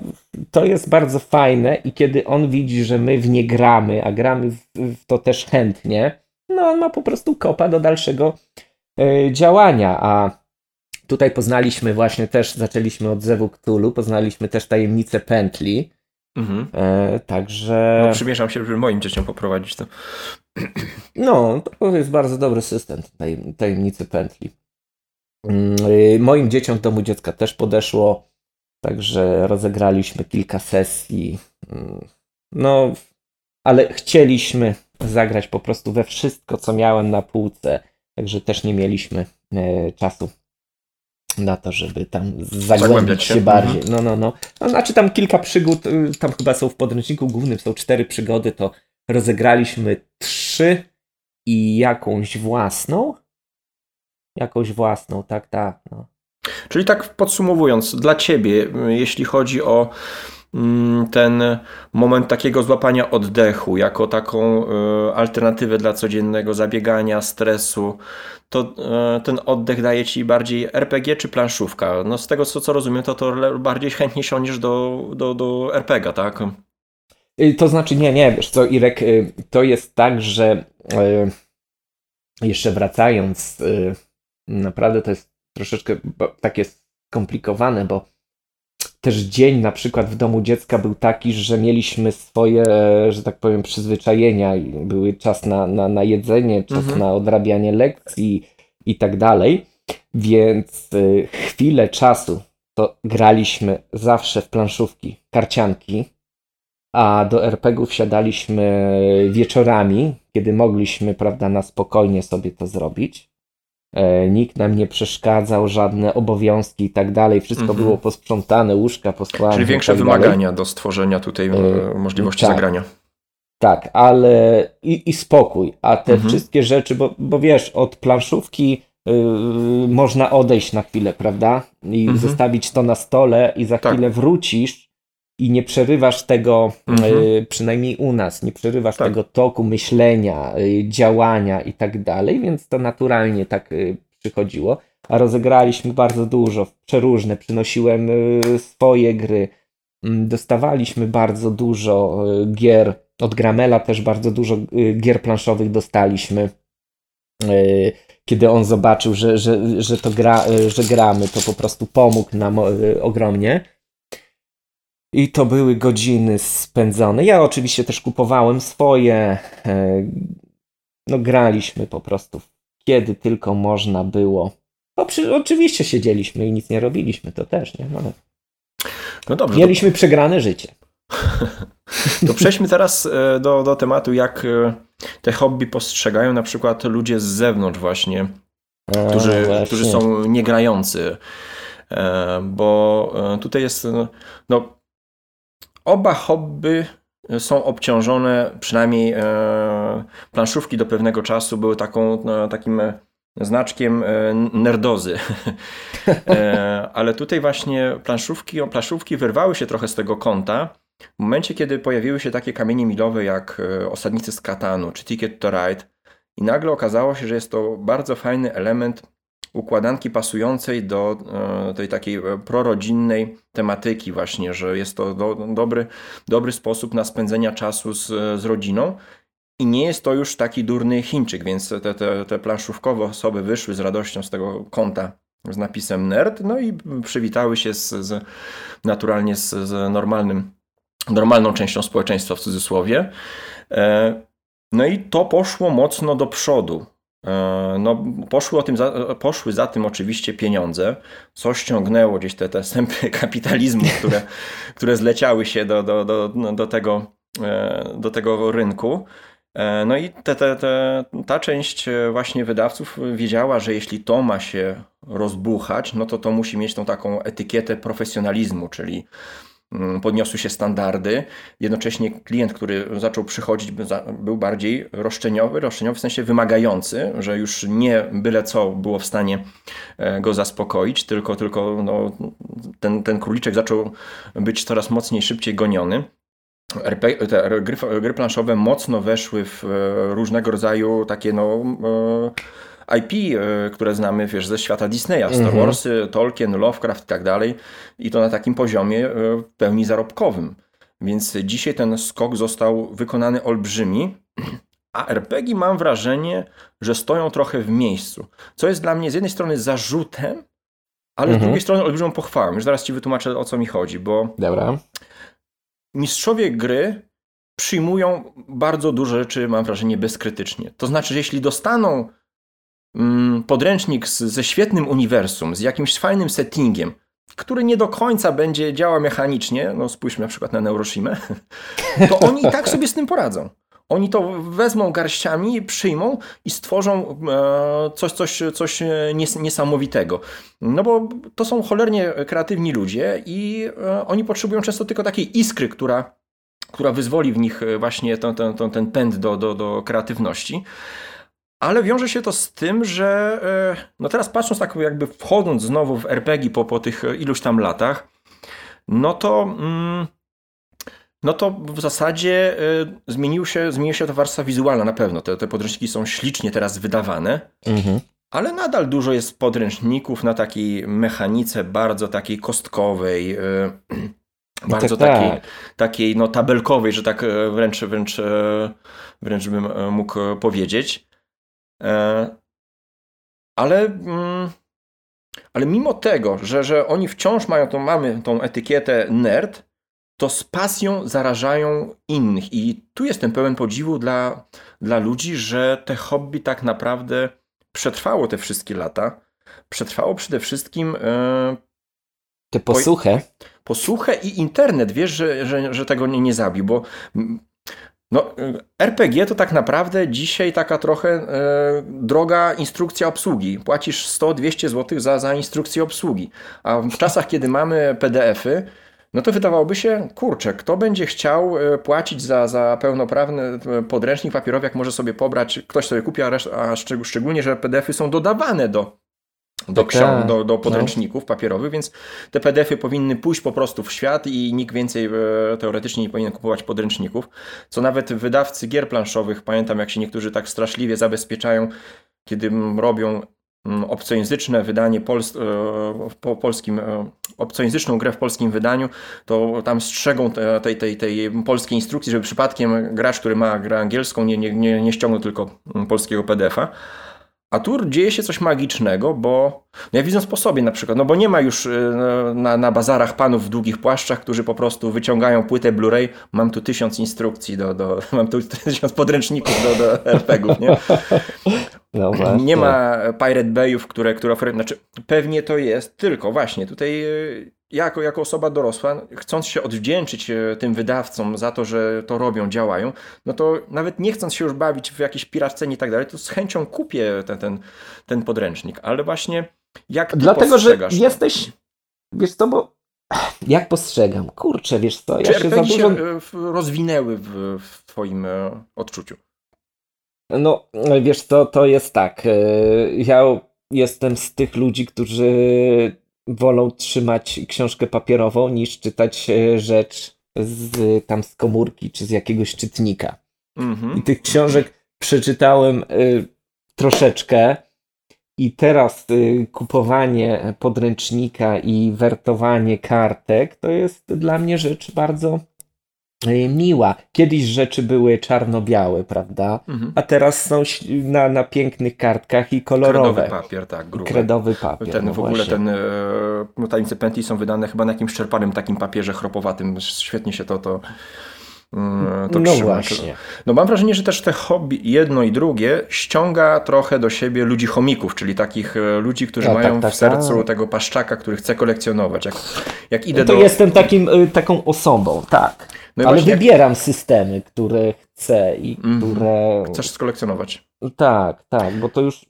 to jest bardzo fajne i kiedy on widzi, że my w nie gramy, a gramy w to też chętnie, no on ma po prostu kopa do dalszego y, działania, a tutaj poznaliśmy właśnie też, zaczęliśmy od Zewu Cthulhu, poznaliśmy też tajemnicę pętli, mhm. E, także... No, przymierzam się, żeby moim dzieciom poprowadzić to. No, to jest bardzo dobry system tajemnicy pętli. Mm, y, moim dzieciom w domu dziecka też podeszło, także rozegraliśmy kilka sesji. Mm, no, ale chcieliśmy zagrać po prostu we wszystko, co miałem na półce, także też nie mieliśmy e, czasu na to, żeby tam zagłębić się, się bardziej. Mhm. No, no, no. no. Znaczy tam kilka przygód, y, tam chyba są w podręczniku głównym, są cztery przygody, to rozegraliśmy trzy i jakąś własną, jakąś własną, tak, tak. No. Czyli tak podsumowując, dla ciebie, jeśli chodzi o mm, ten moment takiego złapania oddechu, jako taką e, alternatywę dla codziennego zabiegania, stresu, to e, ten oddech daje ci bardziej RPG czy planszówka? No z tego co, co rozumiem, to, to bardziej chętnie siądziesz do, do, do RPG, tak? Y, to znaczy, nie, nie, wiesz co, Irek, y, to jest tak, że y, jeszcze wracając Naprawdę to jest troszeczkę takie skomplikowane, bo też dzień na przykład w domu dziecka był taki, że mieliśmy swoje, że tak powiem, przyzwyczajenia. Były czas na, na, na jedzenie, czas mhm. na odrabianie lekcji i tak dalej. Więc y, chwilę czasu to graliśmy zawsze w planszówki, karcianki, a do RPGów siadaliśmy wieczorami, kiedy mogliśmy, prawda, na spokojnie sobie to zrobić. E, nikt nam nie przeszkadzał, żadne obowiązki i tak dalej. Wszystko mm -hmm. było posprzątane, łóżka posłane. Czyli większe tak wymagania dalej. do stworzenia tutaj e, możliwości tak, zagrania. Tak, ale i, i spokój. A te mm -hmm. wszystkie rzeczy, bo, bo wiesz, od planszówki yy, można odejść na chwilę, prawda? I mm -hmm. zostawić to na stole i za tak. chwilę wrócisz i nie przerywasz tego, mhm. y, przynajmniej u nas, nie przerywasz tak. tego toku myślenia, y, działania i tak dalej, więc to naturalnie tak y, przychodziło. A rozegraliśmy bardzo dużo, przeróżne, przynosiłem swoje gry, mm, dostawaliśmy bardzo dużo gier, od Gramela też bardzo dużo gier planszowych dostaliśmy. Kiedy on zobaczył, że, że, że to gra, że gramy, to po prostu pomógł nam ogromnie. I to były godziny spędzone. Ja oczywiście też kupowałem swoje. E, no, graliśmy po prostu kiedy tylko można było. No, przy, oczywiście siedzieliśmy i nic nie robiliśmy, to też, nie? No, no dobrze. Mieliśmy to... przegrane życie. <laughs> To przejdźmy teraz e, do, do tematu, jak e, te hobby postrzegają na przykład ludzie z zewnątrz właśnie, którzy, którzy są niegrający. Bo tutaj jest, no, Oba hobby są obciążone, przynajmniej e, planszówki do pewnego czasu były taką, no, takim znaczkiem e, nerdozy. <laughs> e, ale tutaj właśnie planszówki, planszówki wyrwały się trochę z tego kąta. W momencie, kiedy pojawiły się takie kamienie milowe jak e, Osadnicy z Katanu czy Ticket to Ride i nagle okazało się, że jest to bardzo fajny element układanki pasującej do e, tej takiej prorodzinnej tematyki właśnie, że jest to do, dobry, dobry sposób na spędzenia czasu z, z rodziną. I nie jest to już taki durny Chińczyk, więc te, te, te planszówkowe osoby wyszły z radością z tego konta z napisem nerd, no i przywitały się z, z naturalnie z, z normalnym, normalną częścią społeczeństwa w cudzysłowie. E, no i to poszło mocno do przodu. E, no, poszły, o tym za, poszły za tym oczywiście pieniądze, co ściągnęło gdzieś te, te sępy <laughs> kapitalizmu, które, <laughs> które zleciały się do, do, do, do, tego, e, do tego rynku. E, no i te, te, te, ta część właśnie wydawców wiedziała, że jeśli to ma się rozbuchać, no to to musi mieć tą taką etykietę profesjonalizmu, czyli podniosły się standardy. Jednocześnie klient, który zaczął przychodzić, był bardziej roszczeniowy, roszczeniowy w sensie wymagający, że już nie byle co było w stanie e, go zaspokoić, tylko, tylko no, ten, ten króliczek zaczął być coraz mocniej, szybciej goniony. RP, gry, gry planszowe mocno weszły w e, różnego rodzaju takie no, e, IP, e, które znamy wiesz, ze świata Disneya, Star mhm. Warsy, Tolkien, Lovecraft i tak dalej i to na takim poziomie e, w pełni zarobkowym. Więc dzisiaj ten skok został wykonany olbrzymi, a RPG mam wrażenie, że stoją trochę w miejscu. Co jest dla mnie z jednej strony zarzutem, ale mhm. z drugiej strony olbrzymią pochwałą. Już zaraz ci wytłumaczę o co mi chodzi, bo Dobra. mistrzowie gry przyjmują bardzo duże rzeczy, mam wrażenie, bezkrytycznie. To znaczy, że jeśli dostaną podręcznik z, ze świetnym uniwersum, z jakimś fajnym settingiem, który nie do końca będzie działał mechanicznie, no spójrzmy na przykład na Neuroshimę, <laughs> to oni i tak sobie z tym poradzą. Oni to wezmą garściami, przyjmą i stworzą e, coś, coś, coś niesamowitego. No bo to są cholernie kreatywni ludzie i e, oni potrzebują często tylko takiej iskry, która, która wyzwoli w nich właśnie ten, ten, ten pęd do, do, do kreatywności. Ale wiąże się to z tym, że e, no teraz patrząc tak jakby wchodząc znowu w RPG po, po tych iluś tam latach, no to mm, no to w zasadzie y, zmienił się, zmieniła się ta warstwa wizualna na pewno. Te, te podręczniki są ślicznie teraz wydawane, mhm. ale nadal dużo jest podręczników na takiej mechanice bardzo takiej kostkowej, y, <clears throat> bardzo tak, takiej, tak. takiej no, tabelkowej, że tak wręcz, wręcz, wręcz bym mógł powiedzieć. E, ale, mm, ale mimo tego, że, że oni wciąż mają tą, mamy tą etykietę nerd, to z pasją zarażają innych. I tu jestem pełen podziwu dla, dla ludzi, że te hobby tak naprawdę przetrwało te wszystkie lata. Przetrwało przede wszystkim. E, Tę posłuchę. posłuchę i internet, wiesz, że, że, że tego nie, nie zabił, bo no, RPG to tak naprawdę dzisiaj taka trochę e, droga instrukcja obsługi. Płacisz 100-200 zł za, za instrukcję obsługi. A w czasach, kiedy mamy PDF-y, no to wydawałoby się, kurczę, kto będzie chciał e, płacić za, za pełnoprawny e, podręcznik papierowy, jak może sobie pobrać, ktoś sobie kupi, a, a szczególnie, że PDF-y są dodawane do, do, ksiąg, tak. do, do no. podręczników no. papierowych, więc te PDF-y powinny pójść po prostu w świat i nikt więcej e, teoretycznie nie powinien kupować podręczników. Co nawet wydawcy gier planszowych, pamiętam jak się niektórzy tak straszliwie zabezpieczają, kiedy robią obcojęzyczne wydanie pols, e, po polskim, e, obcojęzyczną grę w polskim wydaniu, to tam strzegą tej, tej, tej polskiej instrukcji, żeby przypadkiem gracz, który ma grę angielską, nie, nie, nie, nie ściągnął tylko polskiego PDF-a. A tu dzieje się coś magicznego, bo no ja widząc po sobie na przykład, no bo nie ma już y, na, na bazarach panów w długich płaszczach, którzy po prostu wyciągają płytę Blu-ray, mam tu tysiąc instrukcji, do, do, <laughs> mam tu tysiąc podręczników do, do <laughs> RPGów, nie? No nie ma Pirate Bayów, które, które oferują, znaczy pewnie to jest, tylko właśnie tutaj y, jako, jako osoba dorosła, chcąc się odwdzięczyć e, tym wydawcom za to, że to robią, działają, no to nawet nie chcąc się już bawić w jakieś piracenie i tak dalej, to z chęcią kupię ten, ten, ten podręcznik. Ale właśnie jak Dlatego, że jesteś, wiesz co, bo jak postrzegam? Kurczę, wiesz co, ja Czy się za dużo... się e, rozwinęły w, w twoim e, odczuciu? No, wiesz co, to jest tak. Ja jestem z tych ludzi, którzy wolą trzymać książkę papierową niż czytać e, rzecz z tam z komórki czy z jakiegoś czytnika. -hmm. I tych książek przeczytałem y, troszeczkę I teraz y, kupowanie podręcznika i wertowanie kartek to jest dla mnie rzecz bardzo miła. Kiedyś rzeczy były czarno-białe, prawda? Mhm. A teraz są na, na pięknych kartkach i kolorowe. Kredowy papier, tak, gruby. Kredowy papier. Ten no w ogóle właśnie. ten e, no, tajemnice pętli są wydane chyba na jakimś czerpanym takim papierze chropowatym. Świetnie się to to, to No trzyma. właśnie. No mam wrażenie, że też te hobby jedno i drugie ściąga trochę do siebie ludzi chomików, czyli takich e, ludzi, którzy Tak, mają tak, tak, w sercu tak. tego paszczaka, który chce kolekcjonować. Jak, jak idę To do... jestem takim, y, taką osobą, tak. No Ale właśnie jak wybieram systemy, które chcę i Mhm. które. chcesz skolekcjonować. Tak, tak, bo to już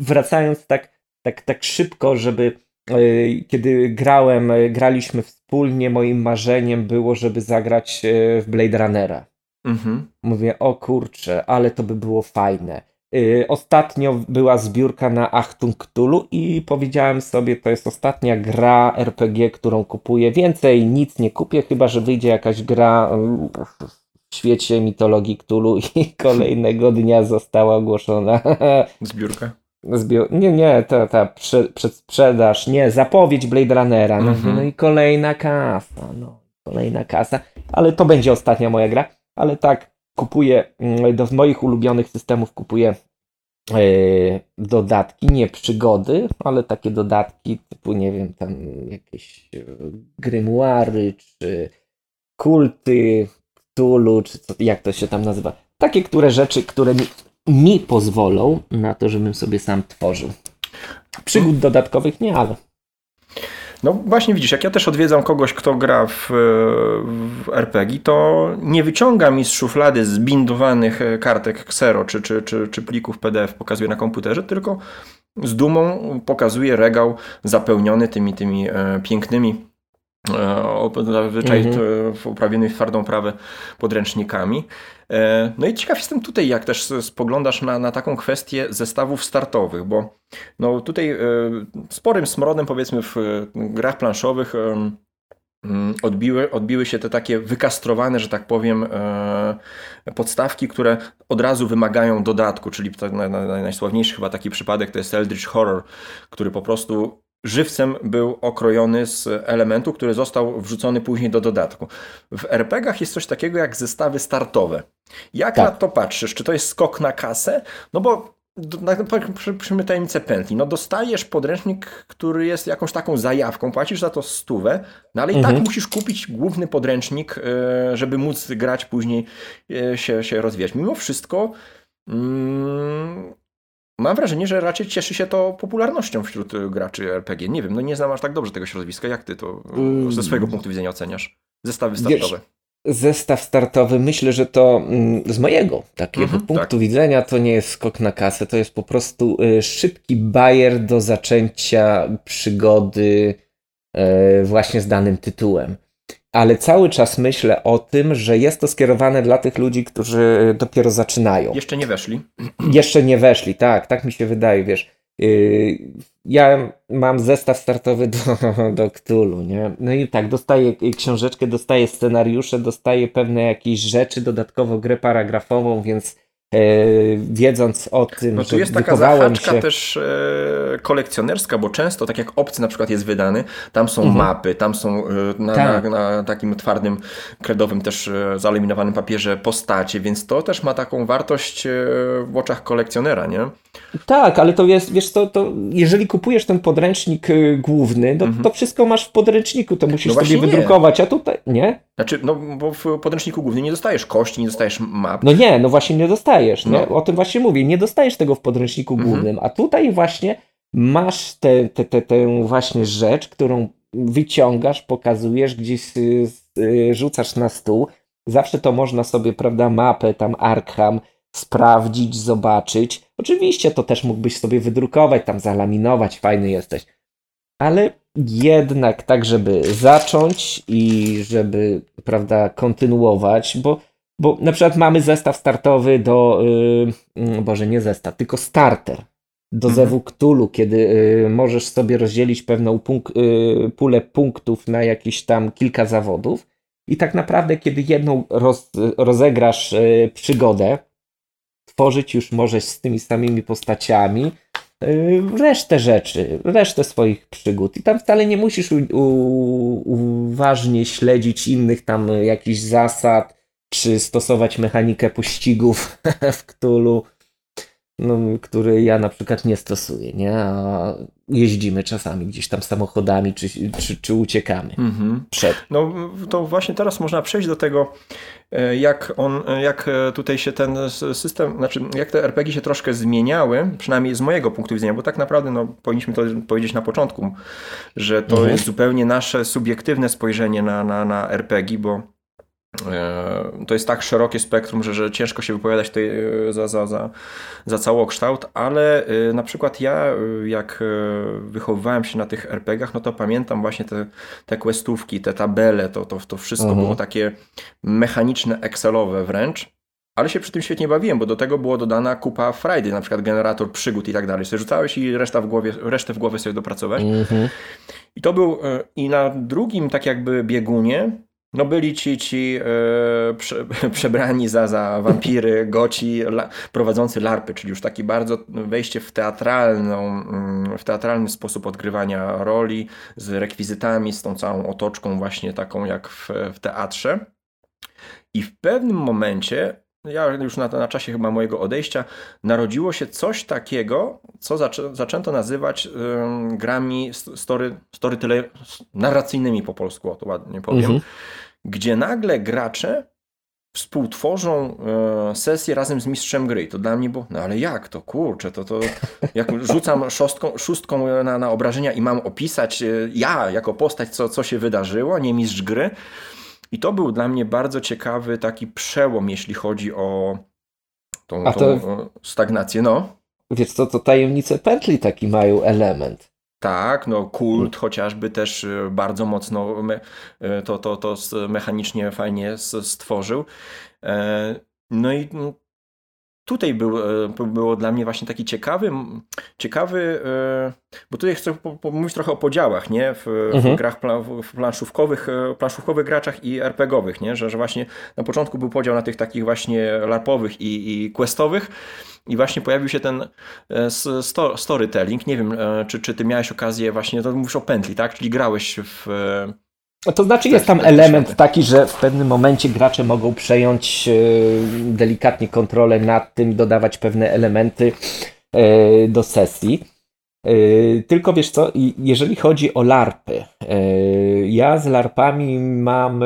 wracając tak, tak, tak szybko, żeby kiedy grałem, y, graliśmy wspólnie, moim marzeniem było, żeby zagrać y, w Blade Runnera. Mhm. Mówię, o kurczę, ale to by było fajne. Ostatnio była zbiórka na Achtung Cthulhu i powiedziałem sobie, to jest ostatnia gra RPG, którą kupuję. Więcej nic nie kupię, chyba że wyjdzie jakaś gra y, w świecie mitologii Cthulhu i <laughs> kolejnego dnia została ogłoszona <laughs> Zbiórka. Zbiór... Nie, nie, ta, ta prze, przedsprzedaż, nie, zapowiedź Blade Runnera. No, Mhm. no i kolejna kasa, no, kolejna kasa. Ale to będzie ostatnia moja gra. Ale tak, kupuję, mm, do moich ulubionych systemów kupuję e, dodatki, nie przygody, ale takie dodatki typu, nie wiem, tam jakieś e, grymuary, czy kulty Cthulhu, czy co, jak to się tam nazywa. Takie, które rzeczy, które mi, mi pozwolą na to, żebym sobie sam tworzył. Przygód dodatkowych nie, ale No właśnie widzisz, jak ja też odwiedzam kogoś, kto gra w, w RPG, to nie wyciąga mi z szuflady zbindowanych e, kartek Xero czy, czy, czy, czy plików PDF, pokazuje na komputerze, tylko z dumą pokazuje regał zapełniony tymi, tymi e, pięknymi zazwyczaj Mhm. uprawionymi w twardą prawę podręcznikami. E, No i ciekaw jestem tutaj, jak też spoglądasz na, na taką kwestię zestawów startowych, bo no tutaj e, sporym smrodem powiedzmy w e, grach planszowych e, mm, odbiły, odbiły się te takie wykastrowane, że tak powiem, e, podstawki, które od razu wymagają dodatku, czyli najsławniejszy chyba taki przypadek to jest Eldritch Horror, który po prostu żywcem był okrojony z elementu, który został wrzucony później do dodatku. W RPG-ach jest coś takiego jak zestawy startowe. Jak Tak. na to patrzysz? Czy to jest skok na kasę? No bo do- na, przy, przy tajemnicę pętli. No dostajesz podręcznik, który jest jakąś taką zajawką, płacisz za to stówę, no ale i Mhm. tak musisz kupić główny podręcznik, e, żeby móc grać później, e, się, się rozwijać. Mimo wszystko mm, mam wrażenie, że raczej cieszy się to popularnością wśród graczy RPG. Nie wiem, no nie znam aż tak dobrze tego środowiska. Jak ty to Mm. ze swojego punktu widzenia oceniasz? Zestawy Wiesz, startowe. zestaw startowy, myślę, że to mm, z mojego takiego Mhm, punktu tak. widzenia to nie jest skok na kasę, to jest po prostu y, szybki bajer do zaczęcia przygody y, właśnie z danym tytułem. Ale cały czas myślę o tym, że jest to skierowane dla tych ludzi, którzy dopiero zaczynają. Jeszcze nie weszli. <clears throat> Jeszcze nie weszli, tak, tak mi się wydaje, wiesz. Yy, ja mam zestaw startowy do, <laughs> do Cthulhu, nie? No i tak, dostaję książeczkę, dostaję scenariusze, dostaję pewne jakieś rzeczy, dodatkowo grę paragrafową, więc wiedząc o tym, No tu że jest taka zahaczka się... też e, kolekcjonerska, bo często, tak jak obcy na przykład jest wydany, tam są Mhm. mapy, tam są e, na, Tak. na, na takim twardym, kredowym też e, papierze postacie, więc to też ma taką wartość e, w oczach kolekcjonera, nie? Tak, ale to jest, wiesz co, to jeżeli kupujesz ten podręcznik y, główny, to, Mhm. to wszystko masz w podręczniku, to musisz No sobie nie. wydrukować, a tutaj, nie? Znaczy, no bo w podręczniku głównym nie dostajesz kości, nie dostajesz map. No nie, no właśnie nie dostajesz, nie? No. O tym właśnie mówię, nie dostajesz tego w podręczniku Mhm. głównym, a tutaj właśnie masz tę te, te, tę właśnie rzecz, którą wyciągasz, pokazujesz, gdzieś y, rzucasz na stół. Zawsze to można sobie, prawda, mapę tam Arkham sprawdzić, zobaczyć. Oczywiście to też mógłbyś sobie wydrukować, tam zalaminować, fajny jesteś. Ale jednak tak, żeby zacząć i żeby, prawda, kontynuować, bo bo na przykład mamy zestaw startowy do, yy, Boże, nie zestaw, tylko starter do Mhm. Zewu Cthulhu, kiedy yy, możesz sobie rozdzielić pewną punk- yy, pulę punktów na jakieś tam kilka zawodów i tak naprawdę, kiedy jedną roz, rozegrasz yy, przygodę, tworzyć już możesz z tymi samymi postaciami, y, resztę rzeczy, resztę swoich przygód. I tam wcale nie musisz uważnie śledzić innych tam jakichś zasad, czy stosować mechanikę pościgów <laughs> w Cthulhu no, który ja na przykład nie stosuję, nie? A jeździmy czasami gdzieś tam samochodami, czy, czy, czy uciekamy mhm. przed. No to właśnie teraz można przejść do tego, e, jak on, jak tutaj się ten system, znaczy jak te RPG się troszkę zmieniały, przynajmniej z mojego punktu widzenia, bo tak naprawdę no, powinniśmy to powiedzieć na początku, że to mhm. jest zupełnie nasze subiektywne spojrzenie na, na, na RPG, bo E, to jest tak szerokie spektrum, że, że ciężko się wypowiadać tutaj e, za, za, za, za całokształt, ale e, na przykład ja, jak wychowywałem się na tych RPGach, no to pamiętam właśnie te, te questówki, te tabele, to, to, to wszystko mhm. było takie mechaniczne, excelowe wręcz. Ale się przy tym świetnie bawiłem, bo do tego było dodana kupa Friday, na przykład generator przygód i tak dalej. Sobie rzucałeś i reszta w głowie, resztę w głowie sobie dopracować. Mhm. I to był, i na drugim tak jakby biegunie no byli ci, ci e, prze, <laughs> przebrani za, za wampiry, goci, la, prowadzący larpy, czyli już taki bardzo wejście w teatralną, mm, w teatralny sposób odgrywania roli, z rekwizytami, z tą całą otoczką właśnie taką jak w, w teatrze. I w pewnym momencie ja już na, na czasie chyba mojego odejścia, narodziło się coś takiego, co zaczę, zaczęto nazywać grami story, story tyle narracyjnymi po polsku, o to ładnie powiem. Mhm gdzie nagle gracze współtworzą e, sesję razem z mistrzem gry. I to dla mnie było, no ale jak to, kurczę, to, to <laughs> jak rzucam szóstką, szóstką na, na obrażenia i mam opisać e, ja jako postać, co, co się wydarzyło, nie mistrz gry. I to był dla mnie bardzo ciekawy taki przełom, jeśli chodzi o tą, tą to... stagnację. No. Wiesz co, to tajemnice pętli taki mają element. Tak, no kult chociażby też y, bardzo mocno y, to, to, to mechanicznie fajnie stworzył. E, no i no, tutaj był, e, było dla mnie właśnie taki ciekawy, ciekawy, e, bo tutaj chcę pomówić trochę o podziałach, nie? W, mhm. w grach w planszówkowych, planszówkowych graczach i RPGowych, nie? Że, że właśnie na początku był podział na tych takich właśnie larpowych i, i questowych, i właśnie pojawił się ten e, storytelling. Nie wiem, e, czy, czy ty miałeś okazję właśnie, to mówisz o pętli, tak? Czyli grałeś w... To znaczy jest tam element taki, że w pewnym momencie gracze mogą przejąć e, delikatnie kontrolę nad tym, dodawać pewne elementy do sesji. Tylko wiesz co, jeżeli chodzi o larpy, ja z larpami mam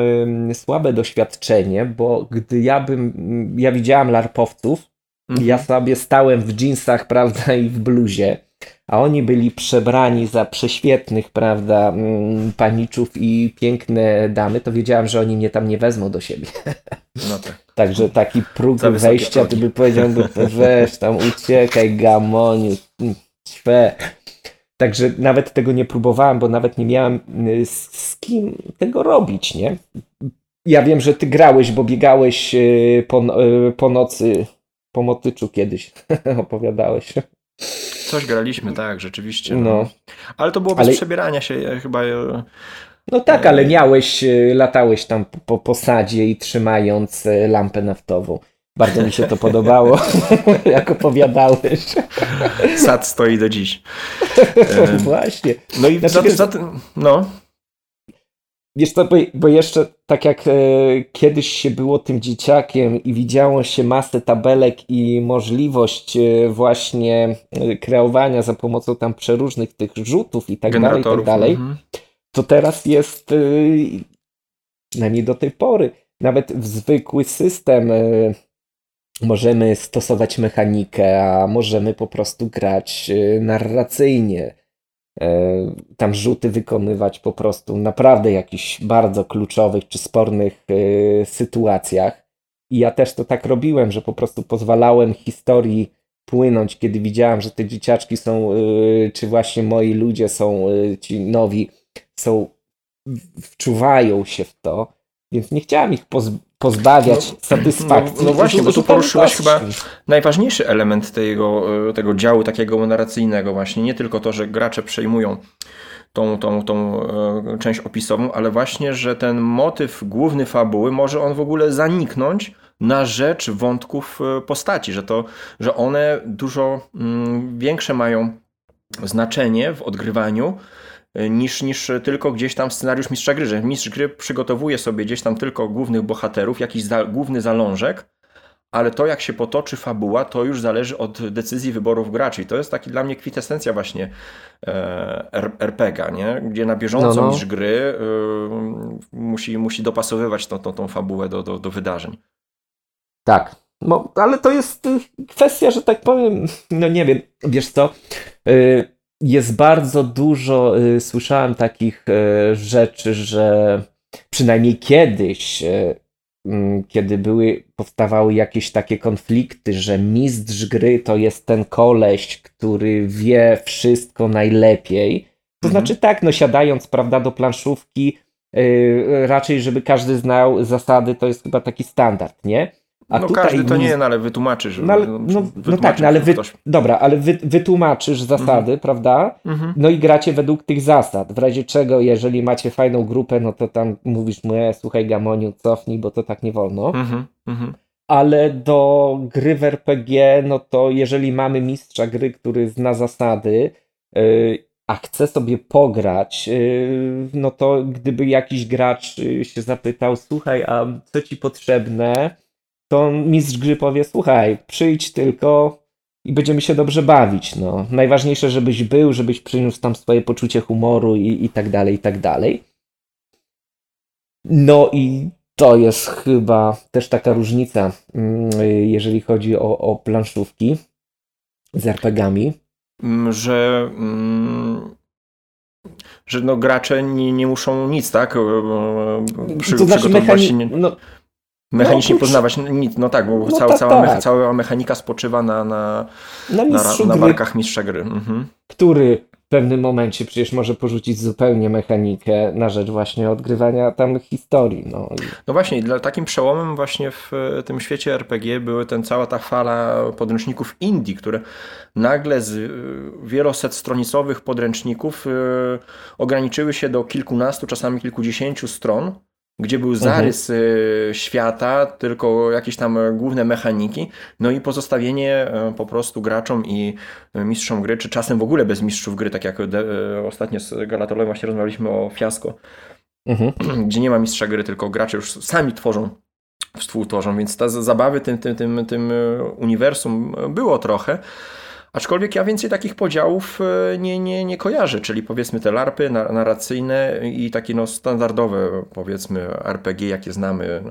słabe doświadczenie, bo gdy ja bym, ja widziałam larpowców, Mhm. Ja sobie stałem w jeansach, <laughs> prawda, i w bluzie, a oni byli przebrani za prześwietnych, prawda, mm, paniczów i piękne damy, to wiedziałem, że oni mnie tam nie wezmą do siebie. No tak. <laughs> Także taki próg wejścia, to by powiedział, weź tam uciekaj, gamoniu, ćwe. Także nawet tego nie próbowałem, bo nawet nie miałem y, z, z kim tego robić, nie? Ja wiem, że ty grałeś, bo biegałeś y, po, y, po nocy po motyczu kiedyś <laughs> opowiadałeś. Coś graliśmy, tak, rzeczywiście. No. no. Ale to było bez ale... przebierania się e, chyba. E, no tak, ale miałeś, e, latałeś tam po posadzie i trzymając lampę naftową. Bardzo mi się to podobało, <laughs> jak opowiadałeś. Sad stoi do dziś. <laughs> Właśnie. No i znaczy, za, za, no. Wiesz co, bo, bo jeszcze tak jak e, kiedyś się było tym dzieciakiem i widziało się masę tabelek i możliwość e, właśnie e, kreowania za pomocą tam przeróżnych tych rzutów i tak dalej, i tak dalej, mhm. to teraz jest, e, przynajmniej do tej pory, nawet w zwykły system e, możemy stosować mechanikę, a możemy po prostu grać e, narracyjnie tam rzuty wykonywać po prostu naprawdę jakichś bardzo kluczowych czy spornych e, sytuacjach. I ja też to tak robiłem, że po prostu pozwalałem historii płynąć, kiedy widziałem, że te dzieciaczki są, e, czy właśnie moi ludzie są, ci nowi, są, wczuwają się w to, więc nie chciałem ich pozbawiać no, satysfakcji. No, no właśnie, bo tu poruszyłeś chyba najważniejszy element tego, e, tego działu takiego narracyjnego właśnie. Nie tylko to, że gracze przejmują tą, tą, tą e, część opisową, ale właśnie, że ten motyw główny fabuły może on w ogóle zaniknąć na rzecz wątków e, postaci, że to, że one dużo mm, większe mają znaczenie w odgrywaniu niż, niż tylko gdzieś tam scenariusz mistrza gry, że mistrz gry przygotowuje sobie gdzieś tam tylko głównych bohaterów, jakiś za, główny zalążek, ale to jak się potoczy fabuła, to już zależy od decyzji wyborów graczy. I to jest taki dla mnie kwintesencja właśnie e, RPGa, nie? gdzie na bieżąco no, no. mistrz gry y, musi, musi dopasowywać tą, tą, tą fabułę do, do, do wydarzeń. Tak, no, ale to jest y, kwestia, że tak powiem, no nie wiem, wiesz co, y, jest bardzo dużo, y, słyszałem takich rzeczy, że przynajmniej kiedyś, mm, kiedy były, powstawały jakieś takie konflikty, że mistrz gry to jest ten koleś, który wie wszystko najlepiej. To mhm. znaczy tak, no siadając, prawda, do planszówki, raczej żeby każdy znał zasady, to jest chyba taki standard, nie? A no każdy to nie, no, ale wytłumaczysz. No, ale, no, no, no tak, no, ale wy, dobra, ale wy, wytłumaczysz zasady, mhm. prawda? Mhm. No i gracie według tych zasad. W razie czego, jeżeli macie fajną grupę, no to tam mówisz mu, e, słuchaj Gamoniu, cofnij, bo to tak nie wolno. Mhm. mhm. Ale do gry w RPG, no to jeżeli mamy mistrza gry, który zna zasady, yy, a chce sobie pograć, yy, no to gdyby jakiś gracz yy, się zapytał, słuchaj, a co ci potrzebne? To mistrz gry powie, słuchaj, przyjdź tylko i będziemy się dobrze bawić. No. Najważniejsze, żebyś był, żebyś przyniósł tam swoje poczucie humoru i, i tak dalej, i tak dalej. No i to jest chyba też taka różnica, mm, jeżeli chodzi o, o planszówki z RPGami. Mm, że, mm, że no gracze nie, nie muszą nic, tak? Przy, to znaczy mechani- no, Mechanicznie no, poznawać nic, no tak, bo no cała, tak, cała, tak. cała mechanika spoczywa na, na, na, na, na barkach mistrza gry. Mhm. Który w pewnym momencie przecież może porzucić zupełnie mechanikę na rzecz właśnie odgrywania tam historii. No, no właśnie, dla takim przełomem właśnie w tym świecie RPG były ten cała ta fala podręczników indie, które nagle z y, wieloset stronicowych podręczników y, ograniczyły się do kilkunastu, czasami kilkudziesięciu stron gdzie był zarys mhm. świata, tylko jakieś tam główne mechaniki, no i pozostawienie e, po prostu graczom i e, mistrzom gry, czy czasem w ogóle bez mistrzów gry, tak jak ostatnio z Galatolem właśnie rozmawialiśmy o Fiasko, mhm. <clears throat> gdzie nie ma mistrza gry, tylko gracze już sami tworzą współtworzą, więc ta zabawy tym, tym, tym, tym uniwersum było trochę, Aczkolwiek ja więcej takich podziałów e, nie, nie, nie kojarzę, czyli powiedzmy te larpy narracyjne i takie no standardowe powiedzmy RPG, jakie znamy,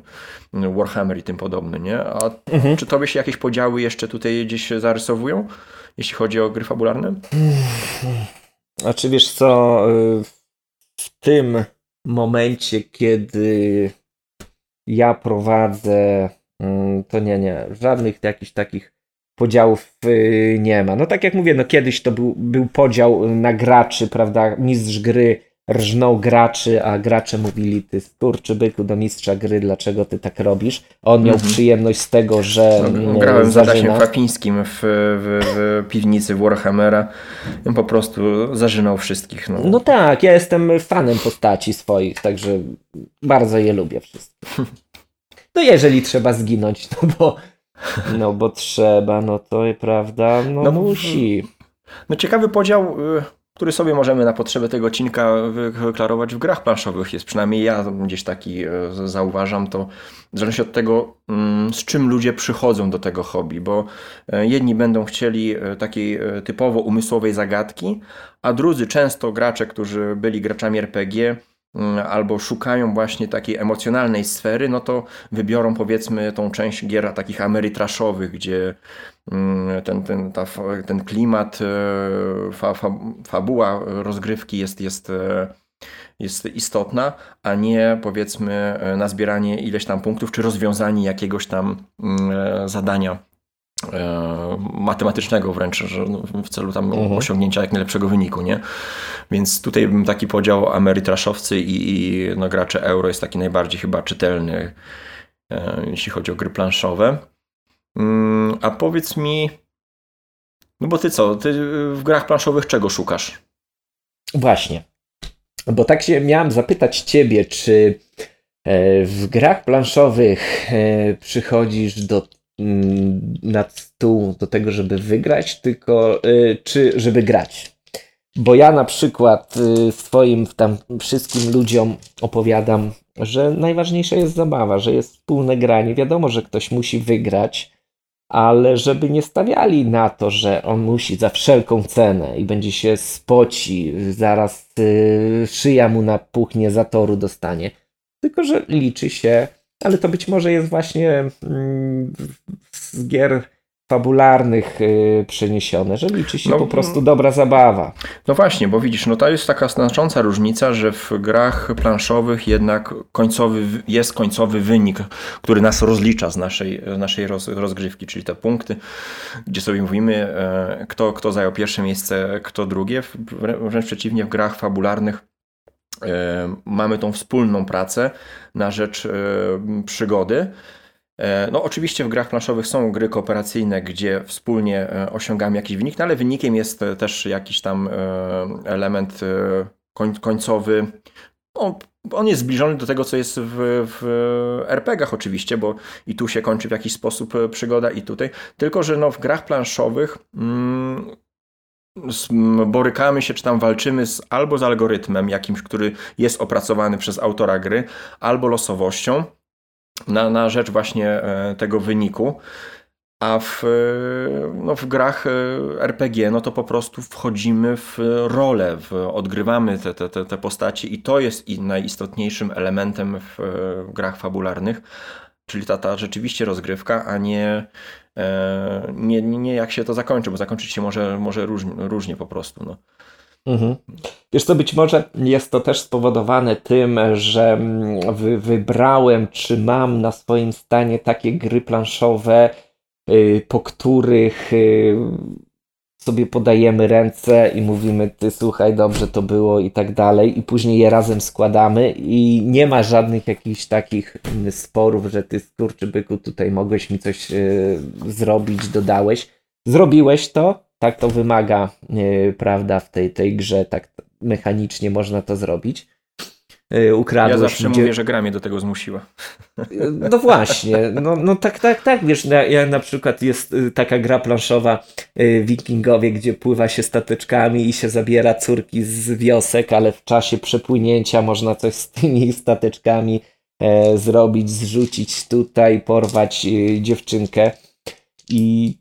Warhammer i tym podobne, nie? A mhm. czy tobie się jakieś podziały jeszcze tutaj gdzieś zarysowują, jeśli chodzi o gry fabularne? A czy wiesz co, y, w tym momencie, kiedy ja prowadzę, mm, to nie, nie, żadnych jakichś takich podziałów y, nie ma. No tak jak mówię, no kiedyś to był, był podział na graczy, prawda? Mistrz gry rżnął graczy, a gracze mówili, ty skurczy byku do mistrza gry, dlaczego ty tak robisz? On miał mhm. przyjemność z tego, że no, mm, Grałem z Adasiem Fapińskim w, w, w piwnicy Warhammera. On po prostu zażynał wszystkich. No. no tak, ja jestem fanem postaci swoich, także bardzo je lubię wszystkie. <laughs> No jeżeli trzeba zginąć, no bo no bo trzeba, no to prawda, no, no musi. No ciekawy podział, y, który sobie możemy na potrzeby tego odcinka wyklarować w grach planszowych jest. Przynajmniej ja gdzieś taki y, zauważam to. W zależności od tego, mm, z czym ludzie przychodzą do tego hobby, bo y, jedni będą chcieli takiej typowo umysłowej zagadki, a drudzy, często gracze, którzy byli graczami RPG, albo szukają właśnie takiej emocjonalnej sfery, no to wybiorą powiedzmy tą część gier takich amerytraszowych, gdzie mm, ten, ten, ta, ten klimat, e, fa, fa, fabuła rozgrywki jest, jest, e, jest istotna, a nie powiedzmy e, na zbieranie ileś tam punktów, czy rozwiązanie jakiegoś tam mm, zadania matematycznego wręcz, że no, w celu tam mhm. osiągnięcia jak najlepszego wyniku, nie? Więc tutaj bym taki podział amerytraszowcy i, i no, gracze euro jest taki najbardziej chyba czytelny, e, jeśli chodzi o gry planszowe. Mm, a powiedz mi, no bo ty co, ty w grach planszowych czego szukasz? Właśnie, bo tak się miałem zapytać ciebie, czy e, w grach planszowych przychodzisz do nad stół do tego, żeby wygrać, tylko y, czy żeby grać. Bo ja na przykład y, swoim tam wszystkim ludziom opowiadam, że najważniejsza jest zabawa, że jest wspólne granie. Wiadomo, że ktoś musi wygrać, ale żeby nie stawiali na to, że on musi za wszelką cenę i będzie się spoci, zaraz yy, szyja mu napuchnie, za toru dostanie. Tylko, że liczy się, ale to być może jest właśnie mm, z gier fabularnych yy, przeniesione, że liczy się no, po prostu dobra zabawa. No właśnie, bo widzisz, no to jest taka znacząca różnica, że w grach planszowych jednak końcowy, jest końcowy wynik, który nas rozlicza z naszej, naszej roz, rozgrywki, czyli te punkty, gdzie sobie mówimy, e, kto, kto zajął pierwsze miejsce, kto drugie. Wręcz przeciwnie, w grach fabularnych mamy tą wspólną pracę na rzecz e, przygody. E, no, oczywiście w grach planszowych są gry kooperacyjne, gdzie wspólnie e, osiągamy jakiś wynik, no ale wynikiem jest e, też jakiś tam element końcowy. No, on jest zbliżony do tego, co jest w, w RPG-ach oczywiście, bo i tu się kończy w jakiś sposób przygoda, i tutaj. Tylko, że no, w grach planszowych mm, borykamy się, czy tam walczymy z, albo z algorytmem jakimś, który jest opracowany przez autora gry, albo losowością na, na rzecz właśnie e, tego wyniku. A w, e, no w grach e, RPG, no to po prostu wchodzimy w rolę, w, odgrywamy te, te, te postaci i to jest najistotniejszym elementem w, w grach fabularnych, czyli ta, ta rzeczywiście rozgrywka, a nie, nie, nie jak się to zakończy, bo zakończyć się może, może różnie, różnie po prostu. No. Mhm. Wiesz co, być może jest to też spowodowane tym, że mm, wy, wybrałem, czy mam na swoim stanie takie gry planszowe, y, po których y, sobie podajemy ręce i mówimy, ty słuchaj, dobrze to było i tak dalej, i później je razem składamy i nie ma żadnych jakichś takich mm, sporów, że ty skurczybyku tutaj mogłeś mi coś y, zrobić, dodałeś. Zrobiłeś to, tak to wymaga, yy, prawda, w tej, tej grze, tak mechanicznie można to zrobić. Yy, ukradłeś. Ja zawsze gdzie... mówię, że gra mnie do tego zmusiła. No właśnie, no, no tak, tak, tak, wiesz, ja, ja na przykład jest y, taka gra planszowa yy, Wikingowie, gdzie pływa się stateczkami i się zabiera córki z wiosek, ale w czasie przepłynięcia można coś z tymi stateczkami e, zrobić, zrzucić tutaj, porwać y, dziewczynkę i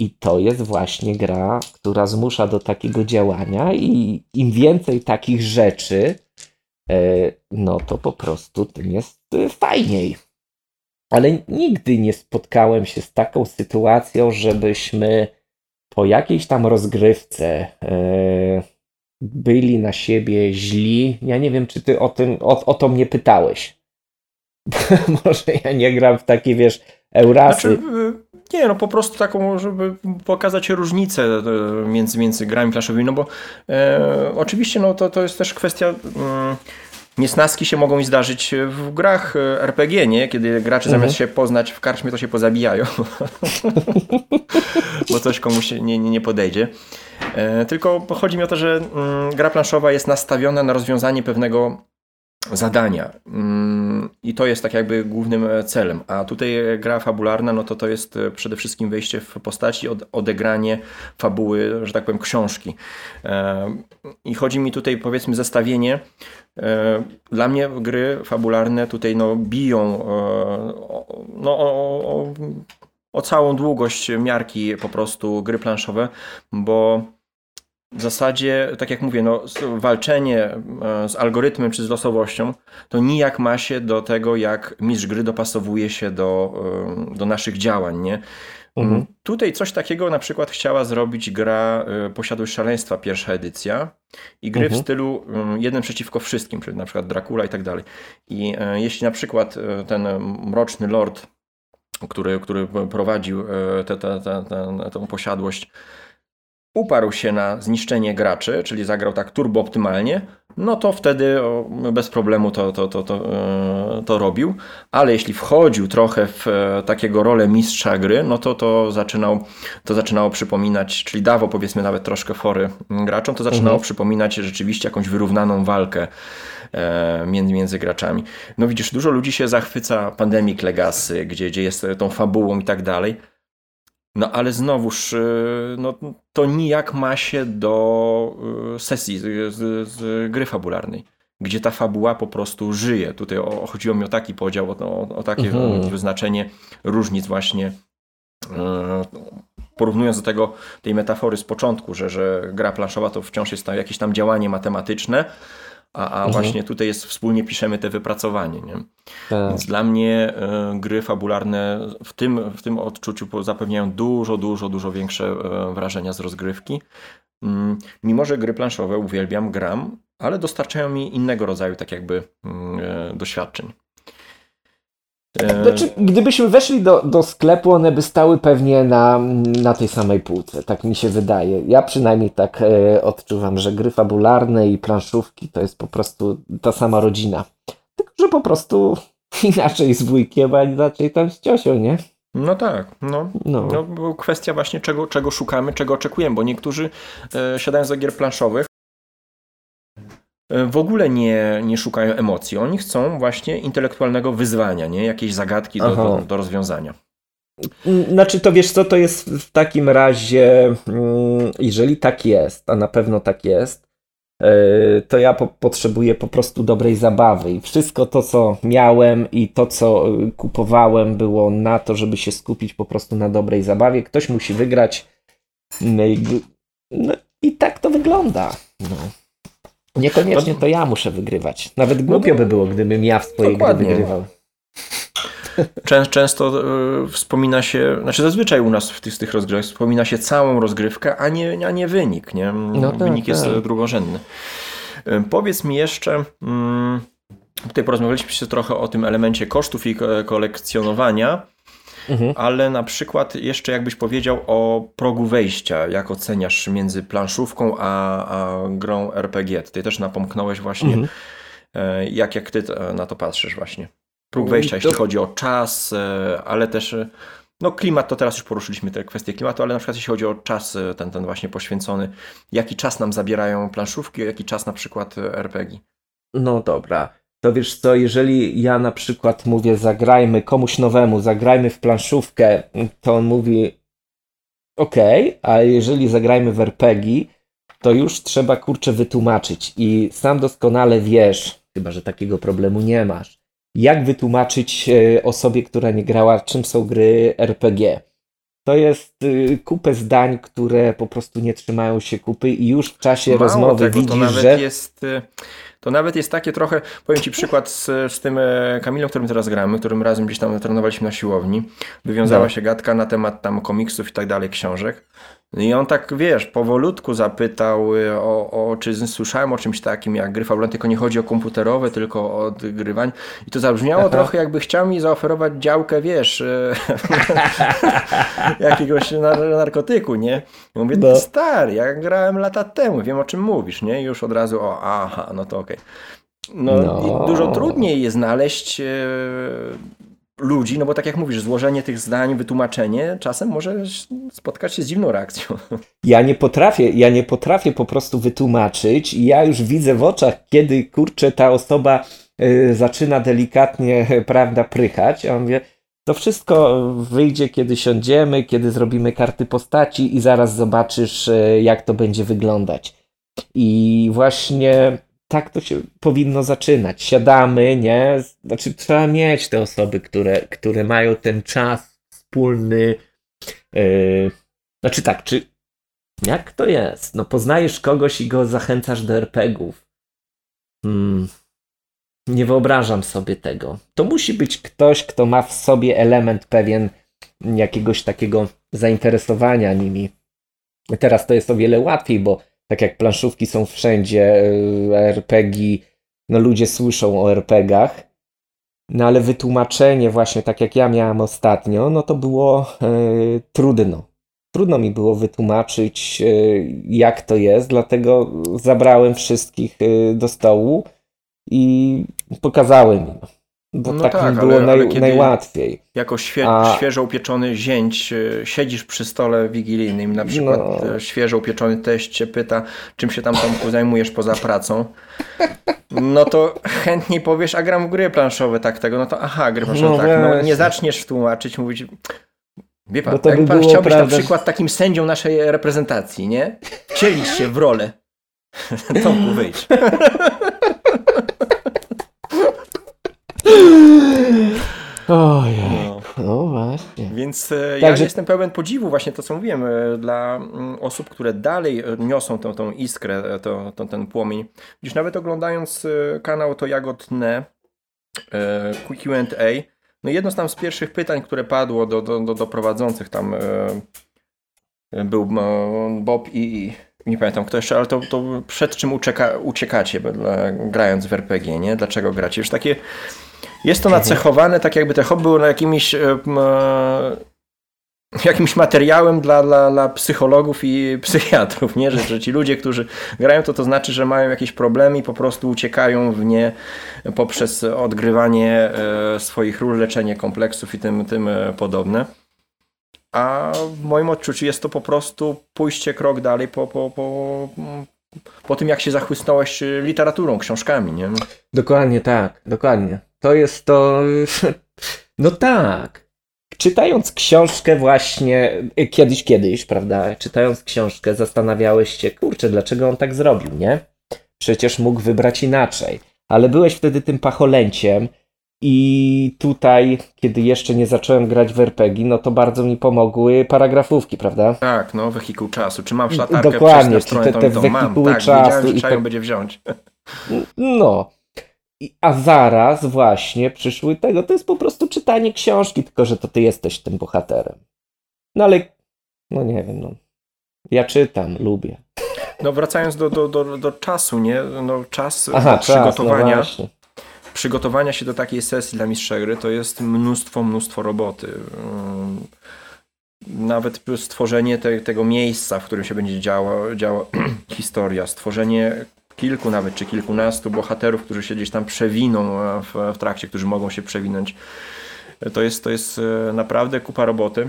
i to jest właśnie gra, która zmusza do takiego działania, i im więcej takich rzeczy, e, no to po prostu tym jest e, fajniej. Ale nigdy nie spotkałem się z taką sytuacją, żebyśmy po jakiejś tam rozgrywce e, byli na siebie źli. Ja nie wiem, czy ty o tym, o, o to mnie pytałeś. <laughs> Może ja nie gram w takie, wiesz, Eurasy. Znaczy, nie, no po prostu taką, żeby pokazać różnicę e, między, między grami planszowymi, no bo e, oczywiście no to, to jest też kwestia... Mm, niesnaski się mogą zdarzyć w grach e, RPG, nie? Kiedy gracze mhm. zamiast się poznać w karczmie, to się pozabijają. <laughs> bo coś komuś nie, nie, nie podejdzie. E, tylko chodzi mi o to, że mm, gra planszowa jest nastawiona na rozwiązanie pewnego zadania. Mm, I to jest tak jakby głównym e, celem. A tutaj gra fabularna, no to to jest e, przede wszystkim wejście w postaci, odegranie fabuły, że tak powiem, książki. E, I chodzi mi tutaj, powiedzmy, zestawienie. Dla mnie gry fabularne tutaj no, biją no, o, o, o całą długość miarki po prostu gry planszowe, bo w zasadzie, tak jak mówię, no, walczenie e, z algorytmem czy z losowością to nijak ma się do tego, jak mistrz gry dopasowuje się do, e, do naszych działań, nie? Mhm. Mm, tutaj coś takiego na przykład chciała zrobić gra e, Posiadłość Szaleństwa, pierwsza edycja i gry mhm. w stylu mm, jeden przeciwko wszystkim, czyli na przykład Dracula i tak dalej. I jeśli na przykład ten Mroczny Lord, który, który prowadził tę, posiadłość, uparł się na zniszczenie graczy, czyli zagrał tak turbo optymalnie, no to wtedy bez problemu to, to, to, to, e, to robił. Ale jeśli wchodził trochę w e, takiego rolę mistrza gry, no to to, zaczynał, to zaczynało przypominać, czyli dawał powiedzmy nawet troszkę fory graczom, to zaczynało mhm. przypominać rzeczywiście jakąś wyrównaną walkę e, między, między graczami. No widzisz, dużo ludzi się zachwyca Pandemic Legacy, gdzie, gdzie jest tą fabułą i tak dalej. No ale znowuż, no, to nijak ma się do sesji z, z, z gry fabularnej gdzie ta fabuła po prostu żyje. Tutaj o, chodziło mi o taki podział, o, o takie mhm. wyznaczenie różnic właśnie e, porównując do tego, tej metafory z początku, że, że gra planszowa to wciąż jest tam jakieś tam działanie matematyczne, a, a mhm. właśnie tutaj jest wspólnie piszemy te wypracowanie. Nie? Tak. Więc dla mnie y, gry fabularne w tym, w tym odczuciu zapewniają dużo, dużo, dużo większe y, wrażenia z rozgrywki. Y, mimo, że gry planszowe uwielbiam, gram, ale dostarczają mi innego rodzaju tak jakby mm, e, doświadczeń. E, znaczy, gdybyśmy weszli do, do sklepu, one by stały pewnie na, na tej samej półce, tak mi się wydaje. Ja przynajmniej tak e, odczuwam, że gry fabularne i planszówki to jest po prostu ta sama rodzina. Tylko, że po prostu <laughs> inaczej z wujkiem, a inaczej tam z ciosią, nie? No tak, no. no. no kwestia właśnie czego, czego szukamy, czego oczekujemy, bo niektórzy e, siadają do gier planszowych, w ogóle nie, nie szukają emocji. Oni chcą właśnie intelektualnego wyzwania, nie? Jakiejś zagadki do, do, do, rozwiązania. Znaczy, to wiesz co, to jest w takim razie, mm, jeżeli tak jest, a na pewno tak jest, e, to ja po potrzebuję po prostu dobrej zabawy i wszystko to, co miałem i to, co e, kupowałem, było na to, żeby się skupić po prostu na dobrej zabawie. Ktoś musi wygrać. No i, no i tak to wygląda. No. Niekoniecznie to ja muszę wygrywać. Nawet głupio by było, gdybym ja w swojej Dokładnie. gry wygrywał. Często y, wspomina się, znaczy zazwyczaj u nas w tych, tych rozgrywek wspomina się całą rozgrywkę, a nie, a nie wynik. Nie? No tak, wynik tak. jest drugorzędny. Y, powiedz mi jeszcze, y, tutaj porozmawialiśmy się trochę o tym elemencie kosztów i kolekcjonowania. Mhm. Ale na przykład jeszcze jakbyś powiedział o progu wejścia, jak oceniasz między planszówką a, a grą RPG? Ty też napomknąłeś właśnie, mhm. E, jak, jak ty na to patrzysz właśnie. Próg mm, wejścia, jeśli chodzi o czas, e, ale też e, no klimat, to teraz już poruszyliśmy te kwestie klimatu, ale na przykład jeśli chodzi o czas ten, ten właśnie poświęcony, jaki czas nam zabierają planszówki, jaki czas na przykład RPG? No dobra to wiesz co, jeżeli ja na przykład mówię zagrajmy komuś nowemu, zagrajmy w planszówkę, to on mówi ok, a jeżeli zagrajmy w RPG, to już trzeba kurczę wytłumaczyć i sam doskonale wiesz, chyba że takiego problemu nie masz, jak wytłumaczyć e, osobie, która nie grała, czym są gry RPG. To jest y, kupę zdań, które po prostu nie trzymają się kupy i już w czasie Mało rozmowy tego, widzisz, to nawet że... jest y, to nawet jest takie trochę, powiem Ci przykład z, z tym e, Kamilem, którym teraz gramy, którym razem gdzieś tam trenowaliśmy na siłowni. Wywiązała no. się gadka na temat tam komiksów i tak dalej, książek. I on tak, wiesz, powolutku zapytał y, o, o czy słyszałem o czymś takim jak gry fabularne, tylko nie chodzi o komputerowe, tylko o odgrywanie. I to zabrzmiało Aha. trochę jakby chciał mi zaoferować działkę, wiesz, y, <laughs> jakiegoś narkotyku, nie? I mówię, no. stary, ja grałem lata temu, wiem o czym mówisz, nie? I już od razu, o, aha, no to okej. Okay. No, no. dużo trudniej jest znaleźć y, ludzi, no bo tak jak mówisz, złożenie tych zdań, wytłumaczenie czasem może spotkać się z dziwną reakcją. <laughs> Ja nie potrafię, ja nie potrafię po prostu wytłumaczyć i ja już widzę w oczach, kiedy kurczę ta osoba y, zaczyna delikatnie, <laughs> prawda, prychać, a on wie, to wszystko wyjdzie, kiedy siądziemy, kiedy zrobimy karty postaci i zaraz zobaczysz, y, jak to będzie wyglądać. I właśnie tak to się powinno zaczynać. Siadamy, nie? Znaczy, trzeba mieć te osoby, które, które mają ten czas wspólny. Yy... Znaczy, tak, czy. Jak to jest? No, poznajesz kogoś i go zachęcasz do RPGów. Hmm. Nie wyobrażam sobie tego. To musi być ktoś, kto ma w sobie element pewien jakiegoś takiego zainteresowania nimi. Teraz to jest o wiele łatwiej, bo tak jak planszówki są wszędzie, e, RPG, no ludzie słyszą o RPGach, no ale wytłumaczenie właśnie tak jak ja miałem ostatnio, no to było e, trudno. Trudno mi było wytłumaczyć, e, jak to jest, dlatego zabrałem wszystkich e, do stołu i pokazałem im. Bo no tak, tak mi było ale, naj, ale najłatwiej. Jako świe, A... świeżo upieczony zięć e, siedzisz przy stole wigilijnym, na przykład no. E, świeżo upieczony teść cię pyta, czym się tam Tomku zajmujesz poza pracą, no to chętniej powiesz, a gram w gry planszowe, tak tego, no to aha, gry planszowe, no tak. No, nie zaczniesz tłumaczyć, mówić, Wie pan, to jak by pan chciał być prawda, na przykład takim sędzią naszej reprezentacji, nie? Wcielić się w rolę. <laughs> Tomku, wyjdź. Ojej, No. no właśnie. Więc e, Także- ja jestem pełen podziwu właśnie to, co mówiłem, e, dla mm, osób, które dalej e, niosą tą, tą iskrę, to, to, ten płomień. Dziś nawet oglądając kanał To Jagodne e, Q&A, no jedno z tam z pierwszych pytań, które padło do, do, do, do prowadzących tam był e, Bob i, i nie pamiętam kto jeszcze, ale to, to przed czym ucieka, uciekacie grając w RPG, nie? Dlaczego gracie? Już takie jest to nacechowane tak jakby te hobby było na jakimś e, e, jakimś materiałem dla, dla, dla psychologów i psychiatrów, nie? Że, że ci ludzie, którzy grają to, to znaczy, że mają jakieś problemy i po prostu uciekają w nie poprzez odgrywanie e, swoich ról, leczenie kompleksów i tym, tym podobne. A w moim odczuciu jest to po prostu pójście krok dalej po, po, po, po tym, jak się zachłysnąłeś literaturą, książkami, nie? Dokładnie tak, dokładnie. To jest to. <laughs> No tak. Czytając książkę właśnie y, kiedyś, kiedyś, prawda? Czytając książkę, zastanawiałeś się, kurczę, dlaczego on tak zrobił, nie? Przecież mógł wybrać inaczej. Ale byłeś wtedy tym pacholęciem i tutaj, kiedy jeszcze nie zacząłem grać w RPG, no to bardzo mi pomogły paragrafówki, prawda? Tak, no, wehikuł czasu. Czy mam szlatarkę Dokładnie, przez stronę, te- te wehikuły Tak, czasu wiedziałem, że i trzeba tak- ją będzie wziąć. <laughs> No. A zaraz właśnie przyszły tego, to jest po prostu czytanie książki, tylko że to ty jesteś tym bohaterem. No ale, no nie wiem, no. Ja czytam, lubię. No wracając do, do, do, do czasu, nie? No czas Aha, do przygotowania, czas, no przygotowania się do takiej sesji dla mistrza gry to jest mnóstwo, mnóstwo roboty. Ym, Nawet stworzenie te, tego miejsca, w którym się będzie działa, działa <clears throat> historia, stworzenie kilku nawet, czy kilkunastu bohaterów, którzy się gdzieś tam przewiną w, w trakcie, którzy mogą się przewinąć. To jest, to jest e, naprawdę kupa roboty.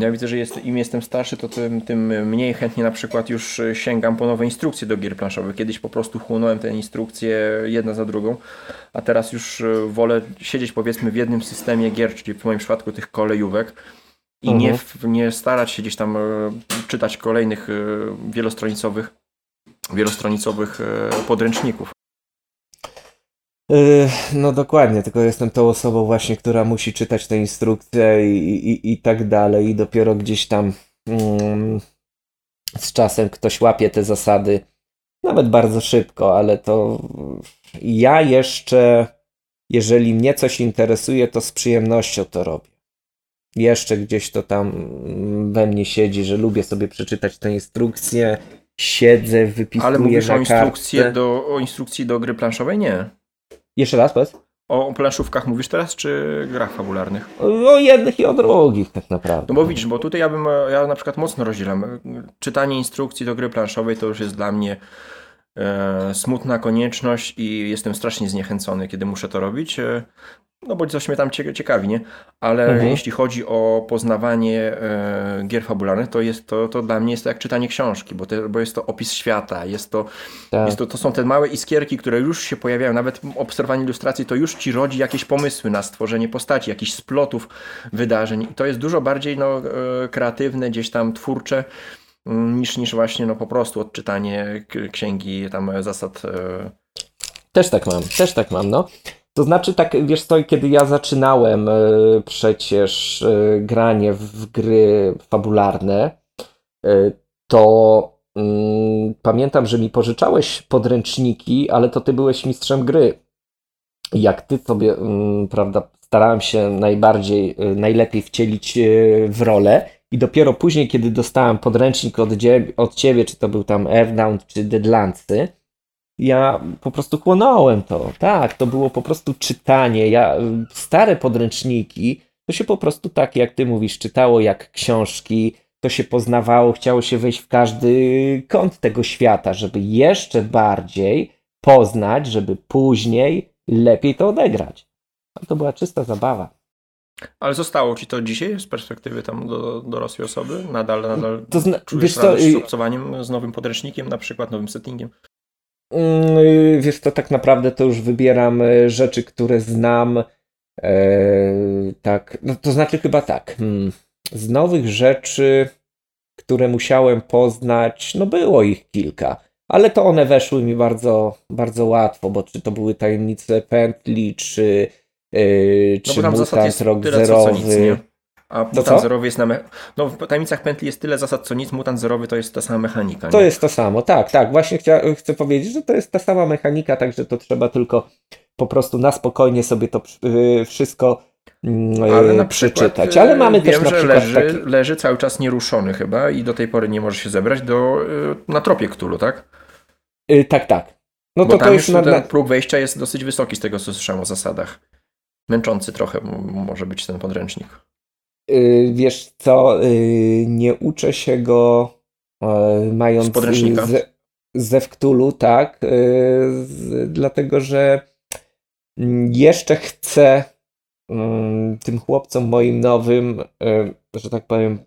Ja widzę, że jest, im jestem starszy, to tym, tym mniej chętnie na przykład już e, sięgam po nowe instrukcje do gier planszowych. Kiedyś po prostu chłonąłem te instrukcje jedna za drugą, a teraz już e, wolę siedzieć powiedzmy w jednym systemie gier, czyli w moim przypadku tych kolejówek i nie, Mhm. w- nie starać się gdzieś tam czytać kolejnych wielostronicowych, wielostronicowych e, podręczników. Yy, no dokładnie, tylko jestem tą osobą właśnie, która musi czytać te instrukcje i, i, i tak dalej i dopiero gdzieś tam mm, z czasem ktoś łapie te zasady, nawet bardzo szybko, ale to ja jeszcze, jeżeli mnie coś interesuje, to z przyjemnością to robię. Jeszcze gdzieś to tam mm, we mnie siedzi, że lubię sobie przeczytać te instrukcje, siedzę, wypisuję Ale mówisz na o instrukcji kartce. do, o instrukcji do gry planszowej? Nie. Jeszcze raz, powiedz? O planszówkach mówisz teraz, czy grach fabularnych? O jednych i o drugich tak naprawdę. No bo widzisz, bo tutaj ja bym, ja na przykład mocno rozdzielam. Czytanie instrukcji do gry planszowej to już jest dla mnie e, smutna konieczność i jestem strasznie zniechęcony, kiedy muszę to robić. E, no bo coś mnie tam cie- ciekawi, nie? Ale Mhm. jeśli chodzi o poznawanie e, gier fabularnych, to, jest, to, to dla mnie jest to jak czytanie książki, bo, te, bo jest to opis świata, jest to Tak. jest to, to są te małe iskierki, które już się pojawiają, nawet obserwowanie ilustracji, to już ci rodzi jakieś pomysły na stworzenie postaci, jakichś splotów wydarzeń. I to jest dużo bardziej no, e, kreatywne, gdzieś tam twórcze, mm, niż, niż właśnie no, po prostu odczytanie księgi tam zasad. e, Też tak mam, też tak mam, no. To znaczy, tak, wiesz kiedy ja zaczynałem e, przecież e, granie w gry fabularne, e, to mm, pamiętam, że mi pożyczałeś podręczniki, ale to ty byłeś mistrzem gry. Jak ty sobie, mm, prawda, starałem się najbardziej, najlepiej wcielić w rolę i dopiero później, kiedy dostałem podręcznik od, dzie- od ciebie, czy to był tam Earthbound, czy Deadlandsy, ja po prostu chłonąłem to. Tak, to było po prostu czytanie. Ja, stare podręczniki, to się po prostu tak, jak ty mówisz, czytało jak książki, to się poznawało, chciało się wejść w każdy kąt tego świata, żeby jeszcze bardziej poznać, żeby później lepiej to odegrać. A to była czysta zabawa. Ale zostało ci to dzisiaj z perspektywy tam do dorosłej osoby? Nadal, nadal To zna- czujesz wiesz co, y- z nowym podręcznikiem, na przykład nowym settingiem? Mm, y, Wiesz, to tak naprawdę to już wybieram y, rzeczy, które znam. e, tak, no to znaczy chyba tak. Hmm. z nowych rzeczy, które musiałem poznać, no było ich kilka, ale to one weszły mi bardzo, bardzo łatwo, bo czy to były tajemnice pętli, czy, yy, No czy mutant rok tyle co, co nic, zerowy. A mutant zerowy jest na... Me... No w tajemnicach pętli jest tyle zasad co nic, mutant zerowy to jest ta sama mechanika. To nie? jest to samo, tak, tak. Właśnie chcia, chcę powiedzieć, że to jest ta sama mechanika, także to trzeba tylko po prostu na spokojnie sobie to yy, wszystko yy, Ale na przykład, przeczytać. Ale mamy wiem, też na że przykład leży, taki... leży cały czas nieruszony chyba i do tej pory nie może się zebrać do, y, na tropie Cthulhu, tak? Yy, tak, tak. No Bo to tam to już na, ten na, próg wejścia jest dosyć wysoki z tego, co słyszałem o zasadach. Męczący trochę może być ten podręcznik. Yy, wiesz co, yy, nie uczę się go yy, mając Z podręcznika? ze, ze Wktulu, tak, z, dlatego że mm, jeszcze chcę mm, tym chłopcom moim nowym, że tak powiem,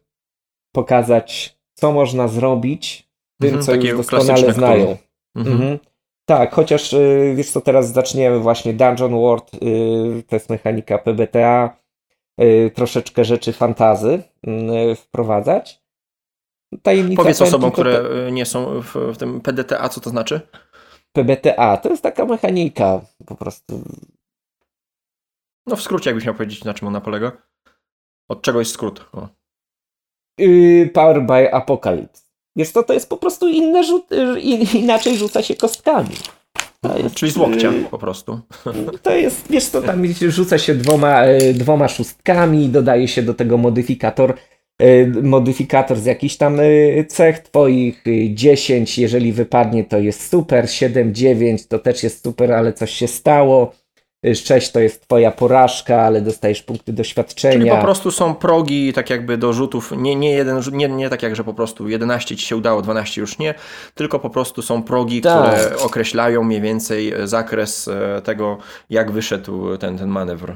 pokazać, co można zrobić tym, Mhm, co już doskonale znają. Mhm. Mhm. Tak, chociaż y, wiesz co, teraz zaczniemy właśnie Dungeon World, y, to jest mechanika PBTA, y, troszeczkę rzeczy fantazy y, wprowadzać. Tajemnica Powiedz osobom, które y, nie są w, w tym PDTA, co to znaczy? PBTA to jest taka mechanika po prostu. No w skrócie, jakbyś miał powiedzieć, na czym ona polega. Od czego jest skrót? O. y, Power by Apocalypse. Wiesz co, to jest po prostu inne rzut, y, in- inaczej rzuca się kostkami. Jest, Czyli z łokcia y, po prostu. <laughs> To jest, wiesz co, tam rzuca się dwoma, e, dwoma szóstkami, dodaje się do tego modyfikator, e, modyfikator z jakichś tam e, cech twoich, e, 10, jeżeli wypadnie to jest super, 7, 9 to też jest super, ale coś się stało, E, 6 to jest twoja porażka, ale dostajesz punkty doświadczenia. Czyli po prostu są progi tak jakby do rzutów, nie, nie, jeden, nie, nie tak jak, że po prostu 11 ci się udało, 12 już nie, tylko po prostu są progi, Tak. które określają mniej więcej e, zakres e, tego, jak wyszedł ten, ten manewr,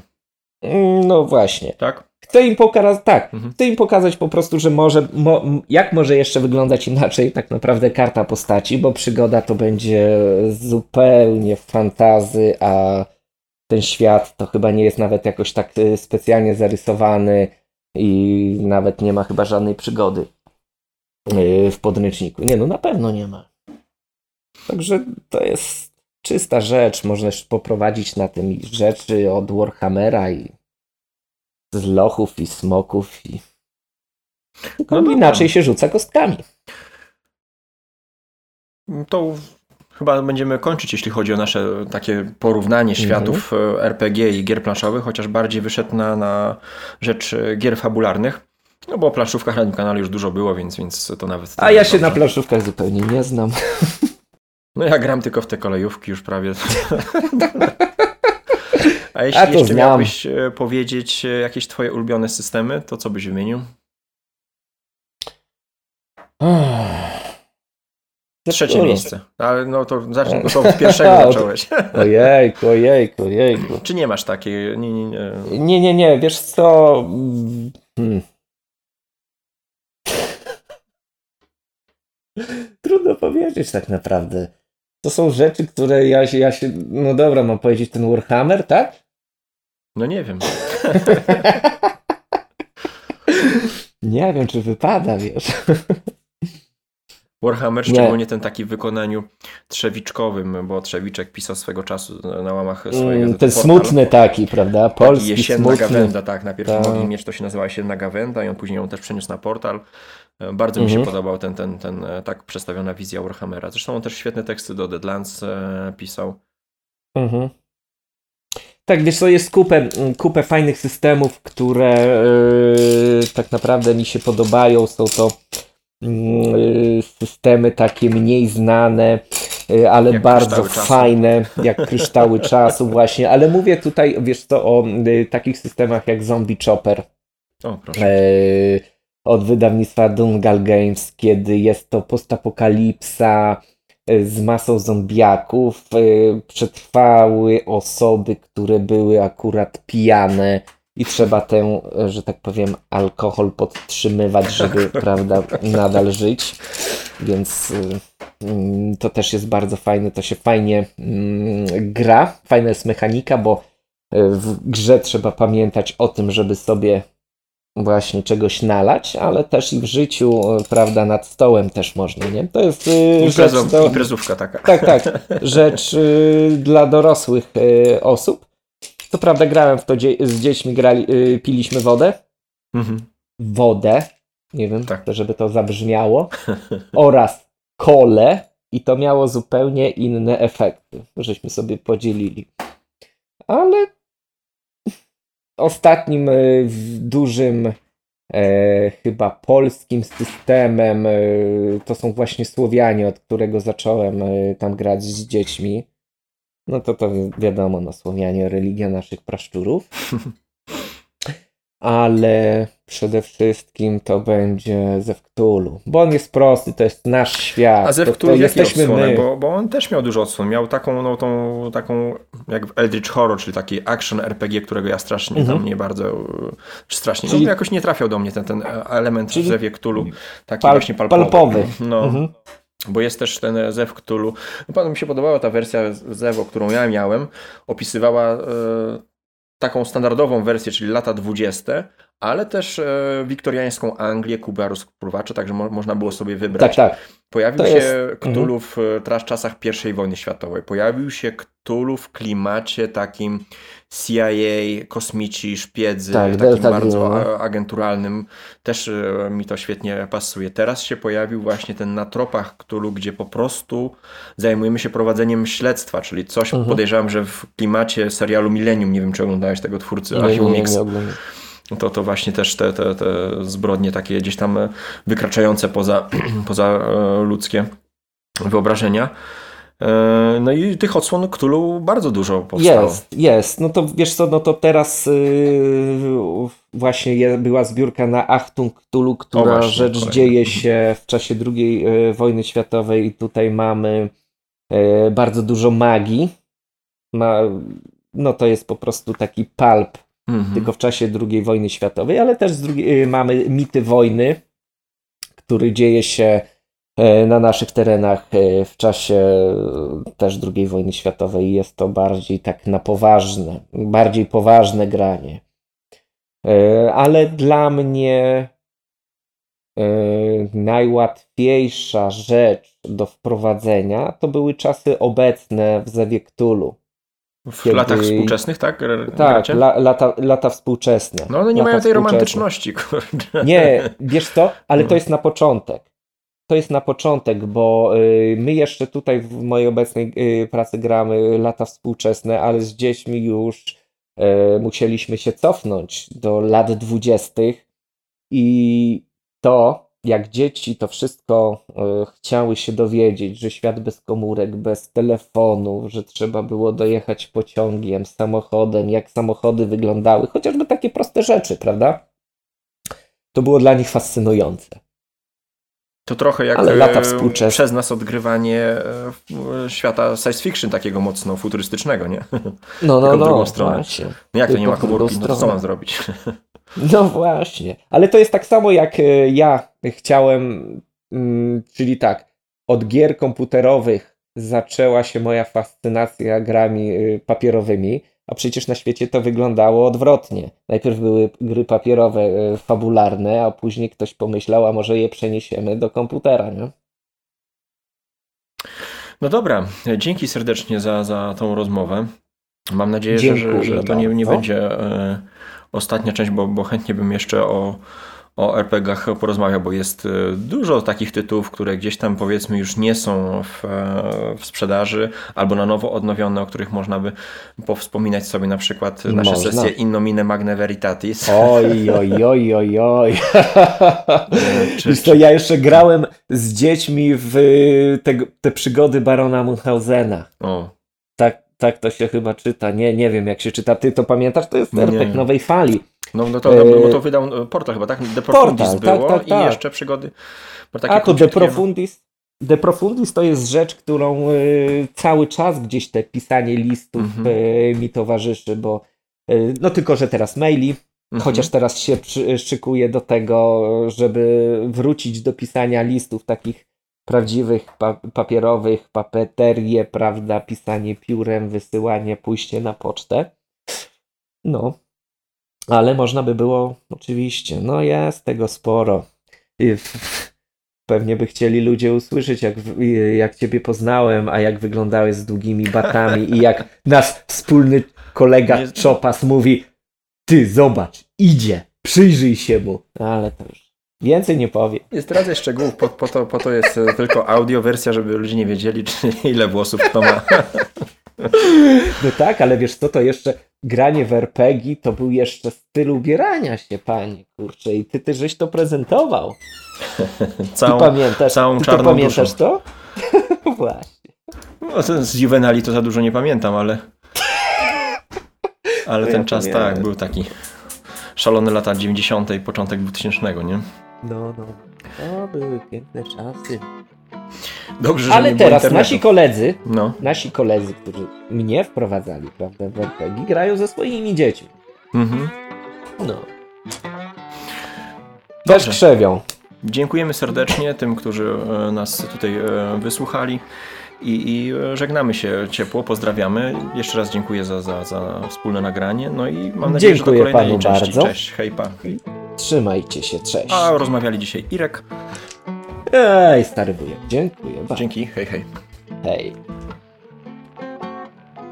Mm, No właśnie. tak? Chcę im pokazać, tak, Mhm. chcę im pokazać po prostu, że może, mo, jak może jeszcze wyglądać inaczej tak naprawdę karta postaci, bo przygoda to będzie zupełnie fantazy, a ten świat to chyba nie jest nawet jakoś tak y, specjalnie zarysowany i nawet nie ma chyba żadnej przygody y, w podręczniku. Nie, no na pewno nie ma. Także to jest czysta rzecz, można już poprowadzić na tym rzeczy od Warhammera i z lochów i smoków i No dobra. inaczej się rzuca kostkami. To chyba będziemy kończyć, jeśli chodzi o nasze takie porównanie światów e, RPG i gier planszowych, chociaż bardziej wyszedł na, na rzecz e, gier fabularnych. No bo o planszówkach na tym kanale już dużo było, więc, więc to nawet... A ja się dobrze. na planszówkach zupełnie nie znam. <laughs> No ja gram tylko w te kolejówki już prawie. <laughs> A jeśli A jeszcze znam. miałbyś e, powiedzieć jakieś twoje ulubione systemy, to co byś wymienił? Trzecie miejsce. Ale no to zacznij, <laughs> to od pierwszego A, zacząłeś. <laughs> Ojejku, ojejku, ojejku. Czy nie masz takiej? Nie, nie, nie. Nie, nie, nie, wiesz co? Hmm. <laughs> Trudno powiedzieć tak naprawdę. To są rzeczy, które ja się, ja się, no dobra, mam powiedzieć ten Warhammer, tak? No nie wiem. Nie wiem, czy wypada, wiesz. Warhammer, Nie. szczególnie ten taki w wykonaniu trzewiczkowym, bo Trzewiczek pisał swego czasu na łamach swojego Mm, gazety Ten Portal. smutny taki, prawda? Taki Polski jesienna smutny. gawenda, tak. Najpierw Tak. mogli mieć, to się nazywała jesienna gawenda i on później ją też przeniósł na portal. E, Bardzo mi się Mhm. podobał ten, ten, ten e, tak przedstawiona wizja Warhammera. Zresztą on też świetne teksty do Deadlands e, pisał. Mhm. Tak, wiesz co, jest kupę, kupę fajnych systemów, które yy, tak naprawdę mi się podobają. Są to systemy takie mniej znane, yy, ale Jak bardzo kryształy czasu. fajne, jak kryształy czasu <laughs> właśnie. Ale mówię tutaj, wiesz co, o yy, takich systemach jak Zombie Chopper O, proszę. e, od wydawnictwa Dungal Games, kiedy jest to postapokalipsa e, z masą zombiaków. Przetrwały osoby, które były akurat pijane i trzeba ten, e, że tak powiem, alkohol podtrzymywać, żeby, <laughs> prawda, nadal żyć. Więc mm, to też jest bardzo fajne, to się fajnie mm, gra, fajna jest mechanika, bo e, w grze trzeba pamiętać o tym, żeby sobie właśnie czegoś nalać, ale też i w życiu, e, prawda, nad stołem też można, nie? To jest y, rzecz do, Imprezówka taka. tak, tak, <laughs> rzecz y, dla dorosłych y, osób. Co prawda grałem w to dzie z dziećmi, grali, y, piliśmy wodę, Mhm. wodę, nie wiem, Tak. to żeby to zabrzmiało, <laughs> oraz kole i to miało zupełnie inne efekty, żeśmy sobie podzielili. Ale ostatnim w- dużym e, chyba polskim systemem e, to są właśnie Słowianie, od którego zacząłem e, tam grać z dziećmi. No to to wi- wiadomo, no Słowianie, religia naszych praszczurów. <laughs> Ale przede wszystkim to będzie Zew Cthulhu, bo on jest prosty, to jest nasz świat. A Zew to, to Cthulhu jakie jesteśmy odsłony? my. Bo, bo on też miał dużo odsłon. Miał taką, no, tą, taką jak w Eldritch Horror, czyli taki action RPG, którego ja strasznie Mhm. tam nie bardzo, strasznie, Czyli- no jakoś nie trafiał do mnie ten, ten element Czyli w Zewie Cthulhu, taki Pal- właśnie palpowy. palpowy. No, Mhm. Bo jest też ten Zew Cthulhu. No, panu mi się podobała ta wersja Zewo, którą ja miałem, opisywała e, taką standardową wersję, czyli lata 20., ale też e, wiktoriańską Anglię, Kubę Rozpruwacze, także mo można było sobie wybrać. Tak, tak. Pojawił To się jest- mhm. Cthulhu w e, teraz czasach I wojny światowej. Pojawił się Cthulhu w klimacie takim CIA, kosmici, szpiedzy, Tak, takim Delta bardzo Green, no. a- agenturalnym. Też e, mi to świetnie pasuje. Teraz się pojawił właśnie ten na tropach Cthulhu, gdzie po prostu zajmujemy się prowadzeniem śledztwa, czyli coś Mhm. podejrzewam, że w klimacie serialu Millennium, nie wiem czy oglądałeś tego twórcy, Nie, nie, Archiwum nie, nie oglądam. To, to właśnie też te, te, te zbrodnie takie gdzieś tam e, wykraczające poza, <clears throat> poza e, ludzkie wyobrażenia. E, No i tych odsłon Cthulhu bardzo dużo powstało. Jest, jest. No to wiesz co, no to teraz yy, właśnie była zbiórka na Achtung Cthulhu, która właśnie, rzecz dzieje się w czasie II wojny światowej i tutaj mamy yy, bardzo dużo magii. Ma, no to jest po prostu taki palp Mhm. tylko w czasie II wojny światowej, ale też drugiej, y, mamy mity wojny, który dzieje się e, na naszych terenach e, w czasie e, też II wojny światowej. Jest to bardziej tak na poważne, bardziej poważne granie. Ale dla mnie najłatwiejsza rzecz do wprowadzenia to były czasy obecne w Zewie. W kiedy- latach współczesnych, tak? R- Tak, la, lata, lata współczesne. No one nie lata mają tej romantyczności, <laughs> kurde. Nie, wiesz co, ale to jest na początek. To jest na początek, bo y, my jeszcze tutaj w mojej obecnej y, pracy gramy lata współczesne, ale z dziećmi już y, musieliśmy się cofnąć do lat dwudziestych i to, jak dzieci to wszystko y, chciały się dowiedzieć, że świat bez komórek, bez telefonów, że trzeba było dojechać pociągiem, samochodem, jak samochody wyglądały, chociażby takie proste rzeczy, prawda? To było dla nich fascynujące. To trochę jak Ale lata e, współczesne. przez nas odgrywanie e, świata science fiction takiego mocno futurystycznego, nie? No, no, Tylko no, drugą stronę. właśnie. No jak to nie ma komórki? No to co mam zrobić? <laughs> No właśnie. Ale to jest tak samo jak e, ja chciałem, mm, czyli tak, od gier komputerowych zaczęła się moja fascynacja grami y, papierowymi, a przecież na świecie to wyglądało odwrotnie. Najpierw były gry papierowe, y, fabularne, a później ktoś pomyślał, a może je przeniesiemy do komputera, nie? No dobra, dzięki serdecznie za, za tą rozmowę. Mam nadzieję, że, że, to nie, nie będzie e, ostatnia część, bo, bo chętnie bym jeszcze o, o RPG-ach porozmawiał, bo jest e, dużo takich tytułów, które gdzieś tam powiedzmy już nie są w, e, w sprzedaży albo na nowo odnowione, o których można by powspominać sobie na przykład nasze Można. sesje In Nomine Magne Veritatis. Oj, <laughs> oj, oj, oj, oj. Czy- co, ja jeszcze grałem z dziećmi w te, te przygody barona Munchausena. O, Tak, tak to się chyba czyta. Nie, nie wiem jak się czyta. Ty to pamiętasz? To jest. RPG nowej fali. no, no to, no, bo to wydał e, portal chyba, tak? The Profundis Portal, tak, było tak, i tak. jeszcze przygody. A to De Profundis. De Profundis to jest rzecz, którą y, cały czas gdzieś te pisanie listów Mhm. y, mi towarzyszy, bo y, no tylko, że teraz maili, Mhm. chociaż teraz się przy, szykuję do tego, żeby wrócić do pisania listów takich prawdziwych, pa, papierowych, papeterię, prawda, pisanie piórem, wysyłanie, pójście na pocztę. No. Ale można by było, oczywiście, no jest tego sporo. Pewnie by chcieli ludzie usłyszeć, jak, jak ciebie poznałem, a jak wyglądałeś z długimi batami i jak nasz wspólny kolega Nie- Czopas mówi ty zobacz, idzie, przyjrzyj się mu. Ale to już więcej nie powiem. Nie zdradzę szczegółów, po, po, to, po to jest e, tylko audiowersja, żeby ludzie nie wiedzieli, czy ile włosów kto ma. No tak, ale wiesz co, to jeszcze granie w RPG to był jeszcze styl ubierania się, panie, kurczę, i ty, ty żeś to prezentował. Ty Całą, pamiętasz, całą ty to czarną pamiętasz duszą. to? <laughs> Właśnie. no, to z Juvenali to za dużo nie pamiętam, ale <laughs> ale No ten ja czas pamiętam. tak, był taki szalony lata 90. i początek 2000, nie? No, no. To były piękne czasy. Dobrze, że Ale teraz nasi koledzy, No. nasi koledzy, którzy mnie wprowadzali, prawda, w RPG, grają ze swoimi dziećmi. Mhm. No. Też Dobrze. krzewią. Dziękujemy serdecznie tym, którzy e, nas tutaj e, wysłuchali i, i e, żegnamy się ciepło, pozdrawiamy. Jeszcze raz dziękuję za, za, za wspólne nagranie. No i mam nadzieję, Dziękuję że do kolejnej panu części. bardzo. Cześć, hejpa. Trzymajcie się, cześć. A rozmawiali dzisiaj Irek. Ej, stary wujek, dziękuję bardzo. Dzięki, hej, hej. Hej.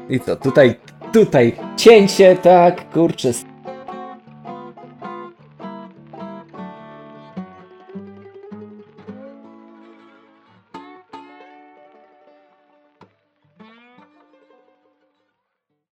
I co, tutaj, tutaj cięcie, tak, kurczę,